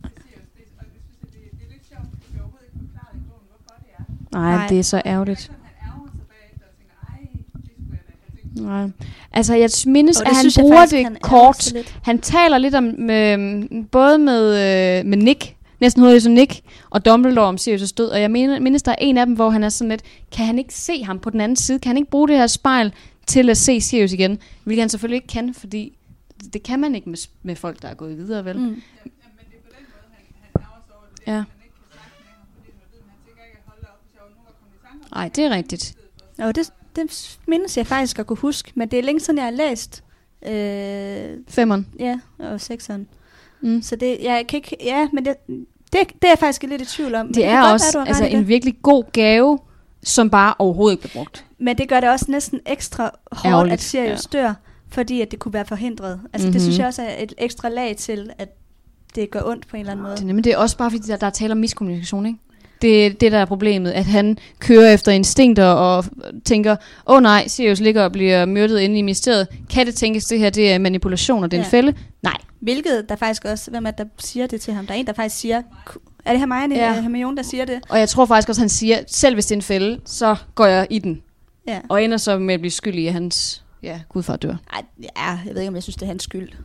til Sirius. Det, og jeg synes, at det, det er lidt sjovt, fordi vi overhovedet ikke forklaret i bogen, hvorfor det er. Nej, Nej. det er så ærgerligt. Nej. Altså, jeg mindes, at han synes jeg bruger faktisk, det han kort. lidt. Han taler lidt om, med, både med, øh, med Nick, næsten hedder det så Nick, og Dumbledore om Sirius' død, og jeg mener, mindes, der er en af dem, hvor han er sådan lidt, kan han ikke se ham på den anden side? Kan han ikke bruge det her spejl til at se Sirius igen? Hvilket han selvfølgelig ikke kan, fordi det kan man ikke med, med folk, der er gået videre, vel? Mm. Men det er på den måde, han, han over det, Ja. Nej, det er rigtigt. Og det, det mindes jeg faktisk at kunne huske, men det er længe siden, jeg har læst. Øh, Femmeren. ja, og sekseren. Mm. Så det, jeg kan ikke, ja, men det, det, det er jeg faktisk lidt i tvivl om. Det er godt også være, altså, det. en virkelig god gave, som bare overhovedet ikke bliver brugt. Men det gør det også næsten ekstra hårdt, Ærgerligt, at Sirius ja. dør, fordi at det kunne være forhindret. Altså mm-hmm. det Mhm. synes jeg også er et ekstra lag til, at det gør ondt på en eller anden måde. Det er, nemlig, det er også bare fordi, der, der er tale om miskommunikation, ikke? Det det, der er problemet, at han kører efter instinkter og tænker, åh oh, nej, Sirius ligger og bliver myrdet inde i ministeriet. Kan det tænkes, det her det er manipulation, og det er en Ja. fælde? Nej. Hvilket der faktisk også, hvem er der siger det til ham? Der er en, der faktisk siger, "Ku- er det Hermione, Ja. ja. Hermione, der siger det? Og jeg tror faktisk også, han siger, selv hvis det er en fælde, så går jeg i den. Ja. Og ender så med at blive skyldig i hans ja, gudfar dør. Ej, ja, jeg ved ikke, om jeg synes, det er hans skyld. <laughs>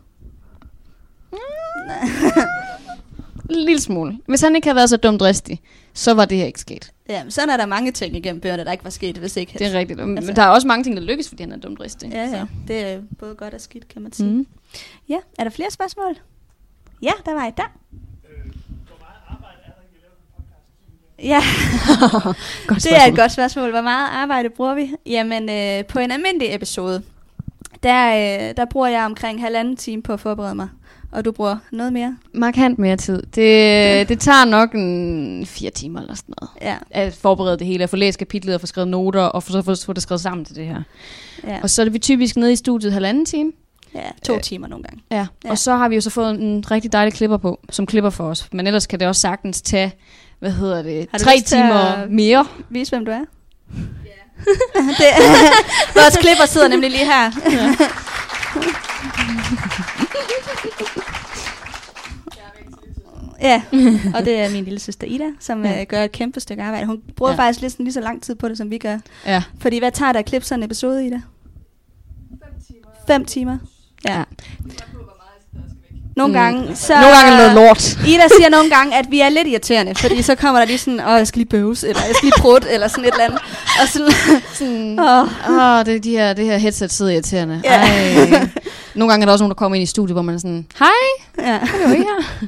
En lille smule. Hvis han ikke havde været så dumt dristig, så var det her ikke sket. Ja, men sådan er der mange ting igennem bøgerne, der ikke var sket, hvis ikke Det er rigtigt. Men Altså- der er også mange ting, der lykkes, fordi han er dumt dristig. Ja, ja. Så. Det er både godt og skidt, kan man sige. Mm. Ja, er der flere spørgsmål? Ja, der var et der. Ja, <laughs> Godt det er et godt spørgsmål. Hvor meget arbejde bruger vi? Jamen, øh, på en almindelig episode, der, øh, der bruger jeg omkring halvanden time på at forberede mig. Og du bruger noget mere? Markant mere tid. Det, det tager nok en fire timer eller sådan noget. Ja, At forberede det hele, at få læst kapitlet og få skrevet noter, og få, så få, få det skrevet sammen til det her. ja, Og så er vi typisk nede i studiet halvanden time. ja to øh, timer nogle gange. Ja. Ja. ja. Og så har vi jo så fået en rigtig dejlig klipper på, som klipper for os. Men ellers kan det også sagtens tage, hvad hedder det, Har du tre lyst til timer at- mere. Vis, hvem du er. <laughs> det, vores klipper sidder nemlig lige her. Ja, <laughs> <laughs> og det er min lille søster Ida, som Ja. ja. gør et kæmpe stykke arbejde. Hun bruger Ja. ja. faktisk næsten lige så lang tid på det, som vi gør. Ja. Fordi hvad tager der at klippe sådan en episode, Ida? Fem timer. Fem timer. Ja. Ja. ja. Nogle Mm. gange, så... Nogle gange er noget lort. <laughs> Ida siger nogle gange, at vi er lidt irriterende, fordi så <laughs> kommer der lige sådan, åh, jeg skal lige bøves, eller jeg skal lige prutte, eller sådan et eller andet. Og sådan, Sådan, åh, Åh, det, de her, det her headset sidder irriterende. Ja. Ej. Nogle gange er der også nogen, der kommer ind i studiet, hvor man er sådan, hej, ja. er her?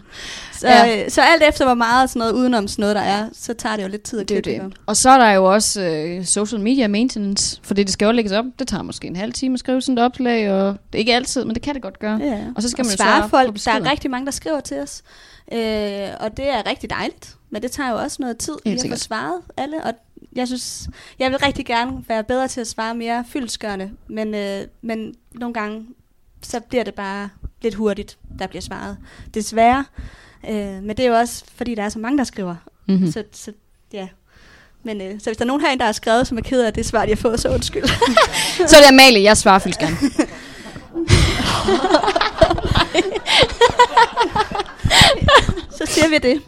Så, Ja. så alt efter, hvor meget sådan noget udenom sådan noget der er, så tager det jo lidt tid at Det klippe jo det. Og så er der jo også øh, social media maintenance, fordi det skal jo lægges op. Det tager måske en halv time at skrive sådan et opslag, og det er ikke altid, men det kan det godt gøre. Ja. Og så skal og man svare folk. Der er rigtig mange, der skriver til os. Øh, og det er rigtig dejligt. Men det tager jo også noget tid lige at få svaret alle. Og jeg synes, jeg vil rigtig gerne være bedre til at svare mere fyldskørende. Men, øh, men nogle gange, så bliver det bare lidt hurtigt, der bliver svaret. Desværre. Øh, men det er jo også, fordi der er så mange, der skriver. Mm-hmm. Mm. Så, så ja. Men øh, så hvis der er nogen herinde, der har skrevet, som er ked af det svar, de har fået, så undskyld. <laughs> Så er det Amalie, jeg svarer fyldsk gerne. <laughs> så siger vi det.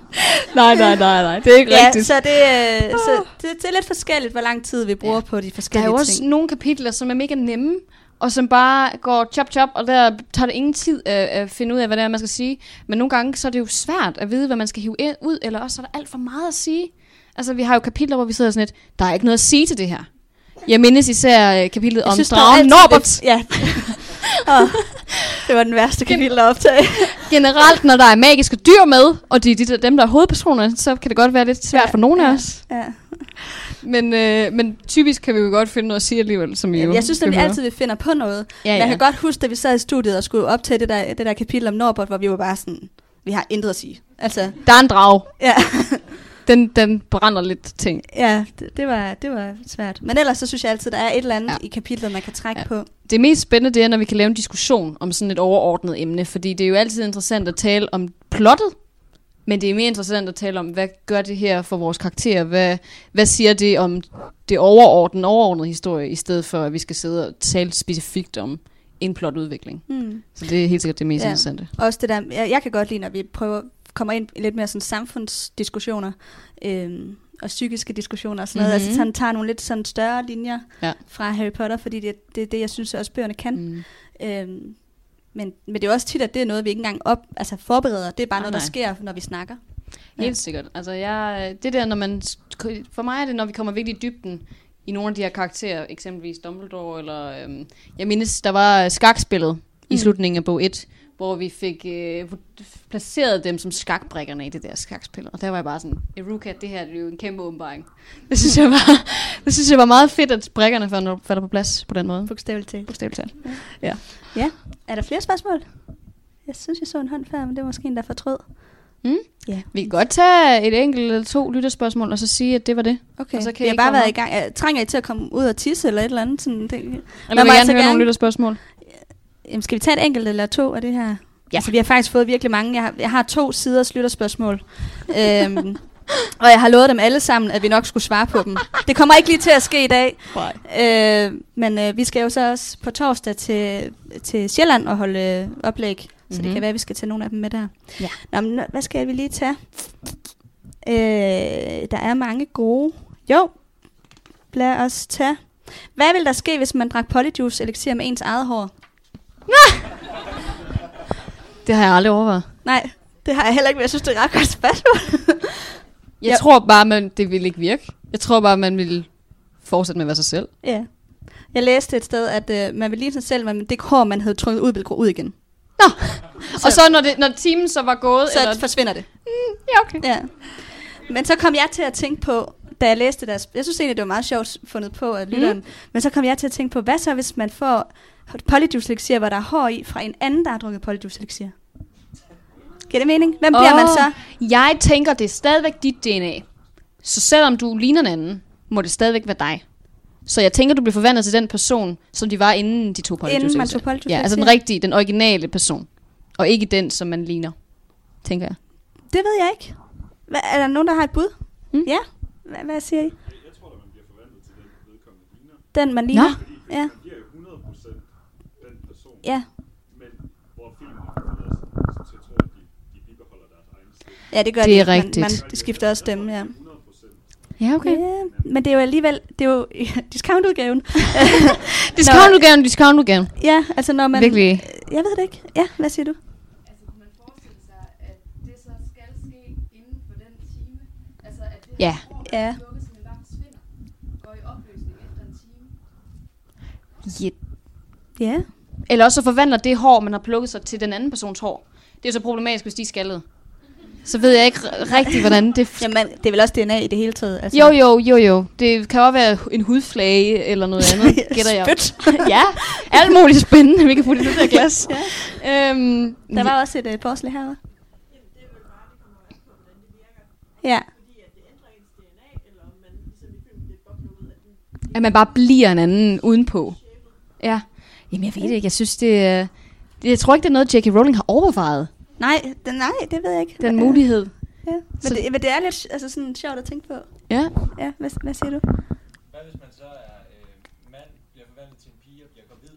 nej, nej, nej, nej. Det er ikke Ja, rigtigt. så, det, øh, så det, det er lidt forskelligt, hvor lang tid vi bruger ja. på de Der er forskellige jo også ting. nogle kapitler, som er mega nemme, og som bare går chop chop, og der tager det ingen tid at, at finde ud af, hvad det er, man skal sige. Men nogle gange, så er det jo svært at vide, hvad man skal hive ud, eller også er der alt for meget at sige. Altså, vi har jo kapitler, hvor vi sidder sådan lidt, der er ikke noget at sige til det her. Jeg mindes især øh, kapitlet om dragen Norbert. Ja. <laughs> oh, det var den værste kapitel at optage. <laughs> Generelt, når der er magiske dyr med, og de er de, dem, der er hovedpersonerne, så kan det godt være lidt svært Ja, for nogle af ja, os. Ja. Men, øh, men typisk kan vi jo godt finde noget at sige alligevel, som I jo Jeg synes nemlig høre. altid, vi finder på noget. Ja, Men ja. jeg kan godt huske, da vi sad i studiet og skulle optage det der, det der kapitel om Norbert, hvor vi var bare sådan, vi har intet at sige. Altså, Der er en drag. ja, <laughs> Den, den brænder lidt ting. ja det, det, var, det var svært. Men ellers så synes jeg altid, der er et eller andet Ja. ja. i kapitlet, man kan trække Ja. ja. på. Det mest spændende, det er, når vi kan lave en diskussion om sådan et overordnet emne, fordi det er jo altid interessant at tale om plottet, men det er mere interessant at tale om, hvad gør det her for vores karakterer? Hvad, hvad siger det om det overordnede, overordnede historie, i stedet for, at vi skal sidde og tale specifikt om en plotudvikling. Mm. Så det er helt sikkert det mest ja. Interessante. Også det der, jeg, jeg kan godt lide, når vi prøver, kommer ind i lidt mere sådan samfundsdiskussioner, øhm, og psykiske diskussioner og sådan noget. Mhm. Altså han tager nogle lidt sådan større linjer Ja. fra Harry Potter, fordi det, det er det, jeg synes også bøgerne kan. Mm. Øhm, men, men det er også tit, at det er noget, vi ikke engang op, altså forbereder. Det er bare Nej, noget, der nej. sker, når vi snakker. Helt Ja. sikkert. Altså, jeg, det der, når man... For mig er det, når vi kommer virkelig i dybden i nogle af de her karakterer, eksempelvis Dumbledore, eller... Øhm, jeg mindes, der var skakspillet mm. i slutningen af bog 1, hvor vi fik øh, placeret dem som skakbrikkerne i det der skakspil. Og der var jeg bare sådan, Eruka, det her det er jo en kæmpe åbenbaring. Det synes jeg var, <laughs> det synes jeg var meget fedt, at brikkerne falder, falder på plads på den måde. Bogstaveligt talt. Bogstaveligt talt. Er der flere spørgsmål? Jeg synes, jeg så en hånd før, men det var måske en, der fortrød. Mm? Ja. Vi kan godt tage et enkelt eller to lytterspørgsmål, og så sige, at det var det. Okay, Og så kan jeg bare komme været op. i gang. Jeg trænger I til at komme ud og tisse eller et eller andet? Sådan, det, Eller vil mig gerne høre nogle gerne- lytterspørgsmål? Jamen, skal vi tage et enkelt eller to af det her? Ja. Altså, vi har faktisk fået virkelig mange. Jeg har, jeg har to sider lytterspørgsmål. øhm, og jeg har lovet dem alle sammen, at vi nok skulle svare på dem. Det kommer ikke lige til at ske i dag. Nej. Øh, men øh, vi skal jo så også på torsdag til, til Sjælland og holde øh, oplæg. Så mm-hmm. det Mhm. kan være, at vi skal tage nogle af dem med der. Ja. Nå, men nå, hvad skal vi lige tage? Øh, der er mange gode. Jo, lad os tage. Hvad vil der ske, hvis man drak polyjuice elixir med ens eget hår? <laughs> Det har jeg aldrig overvejet. Nej, det har jeg heller ikke, men jeg synes, det er et ret godt spørgsmål. Jeg Ja. tror bare, man, det ville ikke virke. Jeg tror bare, man ville fortsætte med at være sig selv. ja. Jeg læste et sted, at øh, man vil ligne sig selv, men det hår, man havde trykket ud, vil gå ud igen. Nå. og så når, det, når timen så var gået, Så eller... forsvinder det. Ja, okay. Ja. Men så kom jeg til at tænke på, da jeg læste deres... Jeg synes egentlig, det var meget sjovt fundet på af lytteren. Mm. Men så kom jeg til at tænke på, hvad så hvis man får polyjuice hvor der er hår i, fra en anden, der har drukket polyjuice? Giver det mening? Hvem bliver Åh. man så? Jeg tænker, det er stadigvæk dit DNA. Så selvom du ligner en anden, må det stadigvæk være dig. Så jeg tænker, du bliver forvandlet til den person, som de var inden de to polyjuice Inden man tog polyjuice Ja, altså den rigtige, den originale person. Og ikke den, som man ligner. Tænker jeg. Det ved jeg ikke. Hva, er der nogen, der har et bud? Mm. Ja? Hvad, hvad siger I? Jeg tror, at man bliver forvandlet til den vedkommende ligner. Den, man ligner? Nå. Ja. Man bliver jo 100% den person. Ja. Men hvor filmen os til at tro, at de, de bibeholder deres egen stemme. Ja, det gør Det er de. Man- rigtigt. Man, skifter også stemme, ja. 100%. Ja, okay. Ja, men det er jo alligevel, det er jo <laughs> discountudgaven. <laughs> Discountudgaven, discountudgaven. ja, altså når man... Virkelig. Jeg ved det ikke. Ja, hvad siger du? Altså, kunne man forestille sig, at det så skal ske inden for den time? Altså, at det Ja. Ja. der slukkes, men bare forsvinder, går i opløsning efter en time? Ja. Ja. Eller også så forvandler det hår, man har plukket sig til den anden persons hår. Det er så problematisk, hvis de er skaldede. Så ved jeg ikke rigtigt, hvordan det... <laughs> Jamen, det er vel også DNA i det hele taget. Altså. jo, jo, jo, jo. Det kan også være en hudflage eller noget andet, <laughs> gætter jeg. Spyt. <laughs> ja, alt muligt spændende, vi kan putte i det der glas. ja. øhm, Der var også et uh, forslag her? Ja. At man bare bliver en anden udenpå. Ja. Jamen, jeg ved det ikke. Jeg synes, det er... det- Jeg tror ikke, det er noget, J.K. Rowling har overvejet, Nej, den, nej, det ved jeg ikke. den mulighed. Ja. Men, Så- det, men det er lidt altså sådan sjovt at tænke på. Ja. Ja, hvad, hvad siger du? Hvad hvis man så er øh, mand, bliver forvandlet til en pige og bliver gravid?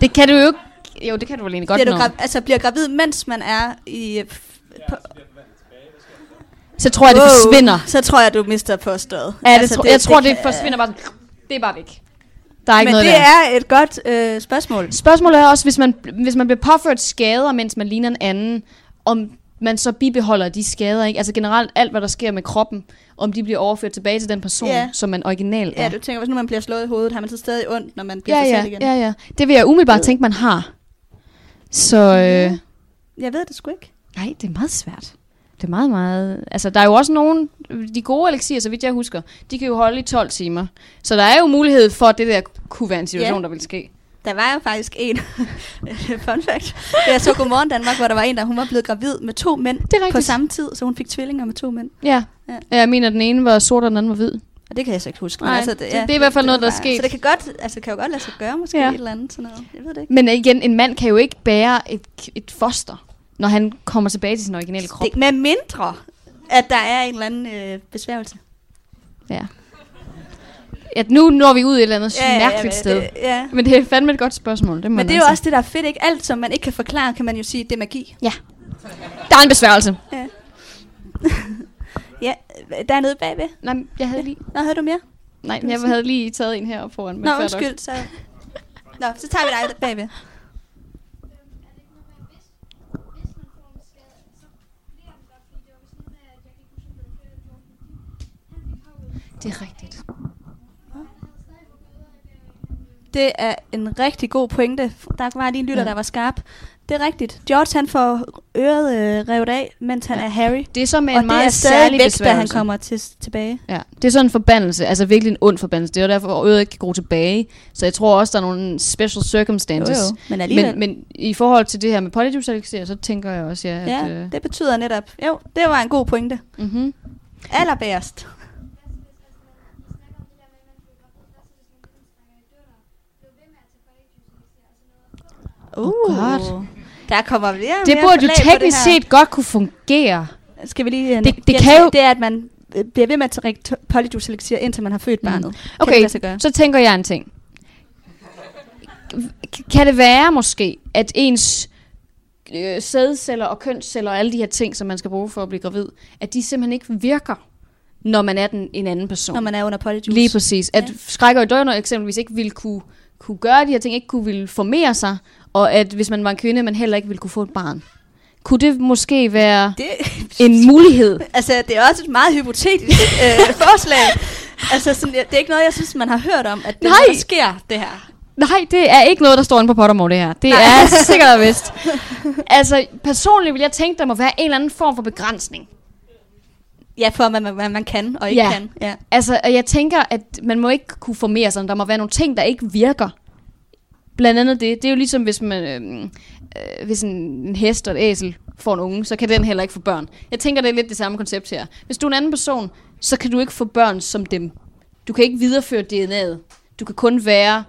Det kan du jo ikke... Jo, det kan du vel egentlig godt Bliver du nå. gra- altså bliver gravid, mens man er i... øh, f- Ja, på, så tror jeg, det forsvinder. Så tror jeg, du mister påstået. Ja, det, altså, tro, jeg tror, det, kan- forsvinder bare. sådan. Det er bare væk. Der er ikke Men noget det der. er et godt øh, spørgsmål. Spørgsmålet er også, hvis man, hvis man bliver påført skader, mens man ligner en anden, om man så bibeholder de skader, ikke? Altså generelt alt, hvad der sker med kroppen, om de bliver overført tilbage til den person, Ja. som man original er. Ja, du tænker, hvis nu man bliver slået i hovedet, har man så stadig ondt, når man bliver ja, sig ja, selv igen? ja, ja. Det vil jeg umiddelbart tænke, man har. Så øh, Jeg ved det sgu ikke. nej, det er meget svært. Det er meget, meget... Altså, der er jo også nogle... De gode elixier, så vidt jeg husker, de kan jo holde i 12 timer. Så der er jo mulighed for, at det der kunne være en situation, Ja. der vil ske. Der var jo faktisk en, <laughs> fun fact, jeg så Godmorgen Danmark, hvor der var en, der hun var blevet gravid med to mænd Det er på samme tid, så hun fik tvillinger med to mænd. Ja. Ja. ja. Jeg mener, den ene var sort, og den anden var hvid. Og det kan jeg så ikke huske. Nej, det- det er i hvert fald noget, der er sket. Så det kan godt, altså kan jo godt lade sig gøre, måske Ja. ja. et eller andet sådan noget. Jeg ved det ikke. Men igen, en mand kan jo ikke bære et, et foster, når han kommer tilbage til sin originale krop. Det, med mindre, at der er en eller anden øh, besværgelse. Ja. At nu når vi ud et eller andet ja, mærkeligt men sted. Det, ja. Men det er fandme et godt spørgsmål. Det må Men det er jo altså- også det, der er fedt, ikke? Alt, som man ikke kan forklare, kan man jo sige, det er magi. Ja. Der er en besværgelse. Ja, der er nede bagved. Nej, jeg havde lige... Nå, havde du mere? Nej, jeg havde lige taget en her foran. men Nå, undskyld. Så... Nå, så tager vi dig bagved. Er det ikke noget med, hvis, hvis man får en skade, så bliver den der, fordi det var vist noget med, at jeg kan ikke huske, om det var Fred eller Jordan, fordi han fik havet, Det er rigtigt. det, Det er en rigtig god pointe. Der var lige en lytter, Ja. der var skarp. Det er rigtigt. George han får øret øh, revet af, mens han Ja. er Harry. Det er så med og en det meget er stadig særlig væk, da han kommer til, tilbage. Ja, det er sådan en forbandelse, altså virkelig en ond forbandelse. Det er jo derfor, at øret ikke kan gro tilbage. Så jeg tror også, der er nogle special circumstances. Men alligevel. Men, men i forhold til det her med polyjuice så tænker jeg også, ja, at... ja, øh, det betyder netop. Jo, det var en god pointe. mm-hmm. Allerbærest. hvad så hvis, altså man, vi snakker om det der med, at man føler godt, hvad så hvis man begynder at snakke i døren, blev ved med at tage polyjuice elixir, og så Uh. Der kommer og Det mere burde jo teknisk det set godt kunne fungere. Skal vi lige... Det- det kan jo- Det er, at man øh, bliver ved med at drikke elixir, indtil man har født Mm. barnet. Kan det Okay, sig gøre? så tænker jeg en ting. Kan det være måske, at ens øh, sædceller og kønsceller og alle de her ting, som man skal bruge for at blive gravid, at de simpelthen ikke virker, når man er den, en anden person? Når man er under polyjuice. Lige præcis. At Ja. skrækker i døgn eksempelvis ikke ville kunne, kunne gøre de her ting, ikke kunne ville formere sig, og at hvis man var en kvinde, man heller ikke ville kunne få et barn. Kunne det måske være Det, en <laughs> mulighed? altså, det er også et meget hypotetisk øh, forslag. Altså, sådan, det er ikke noget, jeg synes, man har hørt om, at det Nej. der sker, det her. Nej, det er ikke noget, der står inde på Pottermore, det her. Det Nej. er <laughs> sikkert og vist. Altså, personligt vil jeg tænke, der må være en eller anden form for begrænsning. Ja, for hvad man, hvad man kan og ikke Ja. kan. Ja. Altså, og jeg tænker, at man må ikke kunne formere sig. Der må være nogle ting, der ikke virker. Blandt andet det. Det er jo ligesom, hvis man... Øh, øh, hvis en, en hest og et æsel får en unge, så kan den heller ikke få børn. Jeg tænker, det er lidt det samme koncept her. Hvis du er en anden person, så kan du ikke få børn som dem. Du kan ikke videreføre DNA'et. Du kan kun være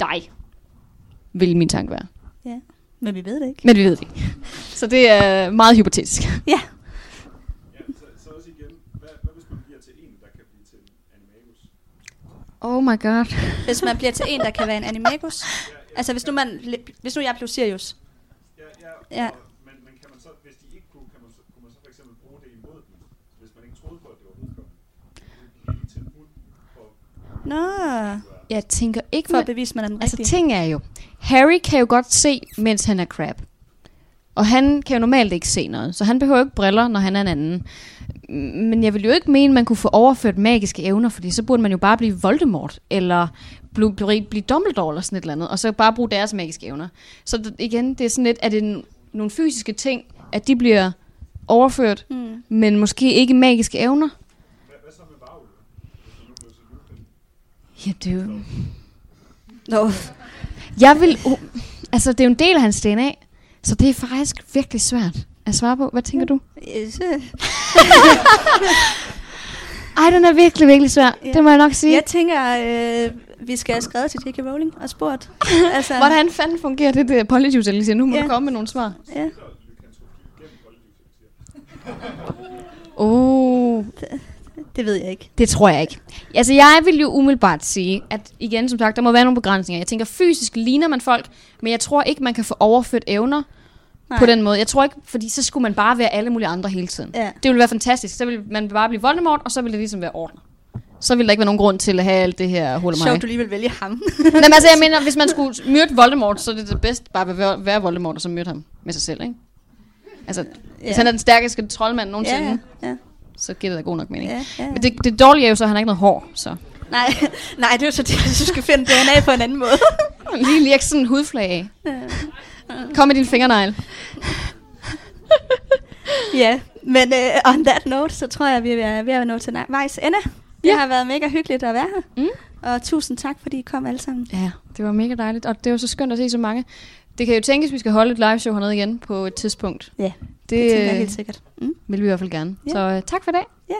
dig, vil min tanke være. ja. Men vi ved det ikke. Men vi ved det ikke. Så det er meget hypotetisk. Ja. Ja, så, så også igen, hvad, hvad hvis man bliver til en, der kan blive til en animagus? Oh my god. Hvis man bliver til en, der kan være en animagus. <laughs> Altså, hvis nu, man, hvis nu jeg blev Sirius. Ja, ja, Ja. Og, men, men kan man så, hvis de ikke kunne, kan man så, kunne man så for eksempel bruge det imod dem, hvis man ikke troede på, at det var vedkommende? Nå, Jeg tænker ikke... for med- at bevise, man er den Altså, rigtige. ting er jo, Harry kan jo godt se, mens han er crab. Og han kan jo normalt ikke se noget, så han behøver ikke briller, når han er en anden. Men jeg vil jo ikke mene, man kunne få overført magiske evner, fordi så burde man jo bare blive Voldemort, eller blive, blive, blive Dumbledore, eller sådan et eller andet, og så bare bruge deres magiske evner. Så d- igen, det er sådan lidt, at det nogle fysiske ting, at de bliver overført, Mm. men måske ikke magiske evner. Hvad, hvad så med Lupin? Ja, det er jo... Nå, Jeg vil... Uh, altså, det er jo en del af hans DNA, så det er faktisk virkelig svært at svare på. Hvad tænker du? <laughs> Ej, den er virkelig, virkelig svær. Ja. Det må jeg nok sige. Jeg tænker, øh, vi skal have skrevet til J.K. Rowling og spurgt. <laughs> altså, Hvordan fanden fungerer det der polyjuice elixir? Nu må Ja. du komme med nogle svar. Ja. <laughs> Oh, Det ved jeg ikke. det tror jeg ikke. Altså, jeg vil jo umiddelbart sige, at igen, som sagt, der må være nogle begrænsninger. Jeg tænker, fysisk ligner man folk, men jeg tror ikke, man kan få overført evner Nej. på den måde. Jeg tror ikke, fordi så skulle man bare være alle mulige andre hele tiden. Ja. Det ville være fantastisk. Så ville man bare blive Voldemort, og så ville det ligesom være orden. Så ville der ikke være nogen grund til at have alt det her hul Sjovt, du lige vil vælge ham. <laughs> Jamen altså, jeg mener, hvis man skulle myrde Voldemort, så er det det bedste bare at være, være Voldemort, og så myrde ham med sig selv, ikke? Altså, ja. hvis han er den stærkeste troldmand nogensinde, ja, ja. så giver det da god nok mening. ja, ja. Men det, det dårlige er jo så, at han har ikke noget hår, så... Nej, <laughs> nej, det er jo så det, at du skal finde DNA på en anden måde. <laughs> Lige lige sådan en hudflag af. Kom med din fingernegl. ja, men uh, on that note, så tror jeg, vi er ved at nå til nej- vejs ende. Det Ja. har været mega hyggeligt at være her. Mm. Og tusind tak, fordi I kom alle sammen. Ja, det var mega dejligt, og det var så skønt at se så mange. Det kan jo tænkes, at vi skal holde et live show hernede igen på et tidspunkt. Ja, det, Det tænker jeg øh, helt sikkert. Mm. vil vi i hvert fald gerne. Ja. Så øh, tak for i dag. Ja.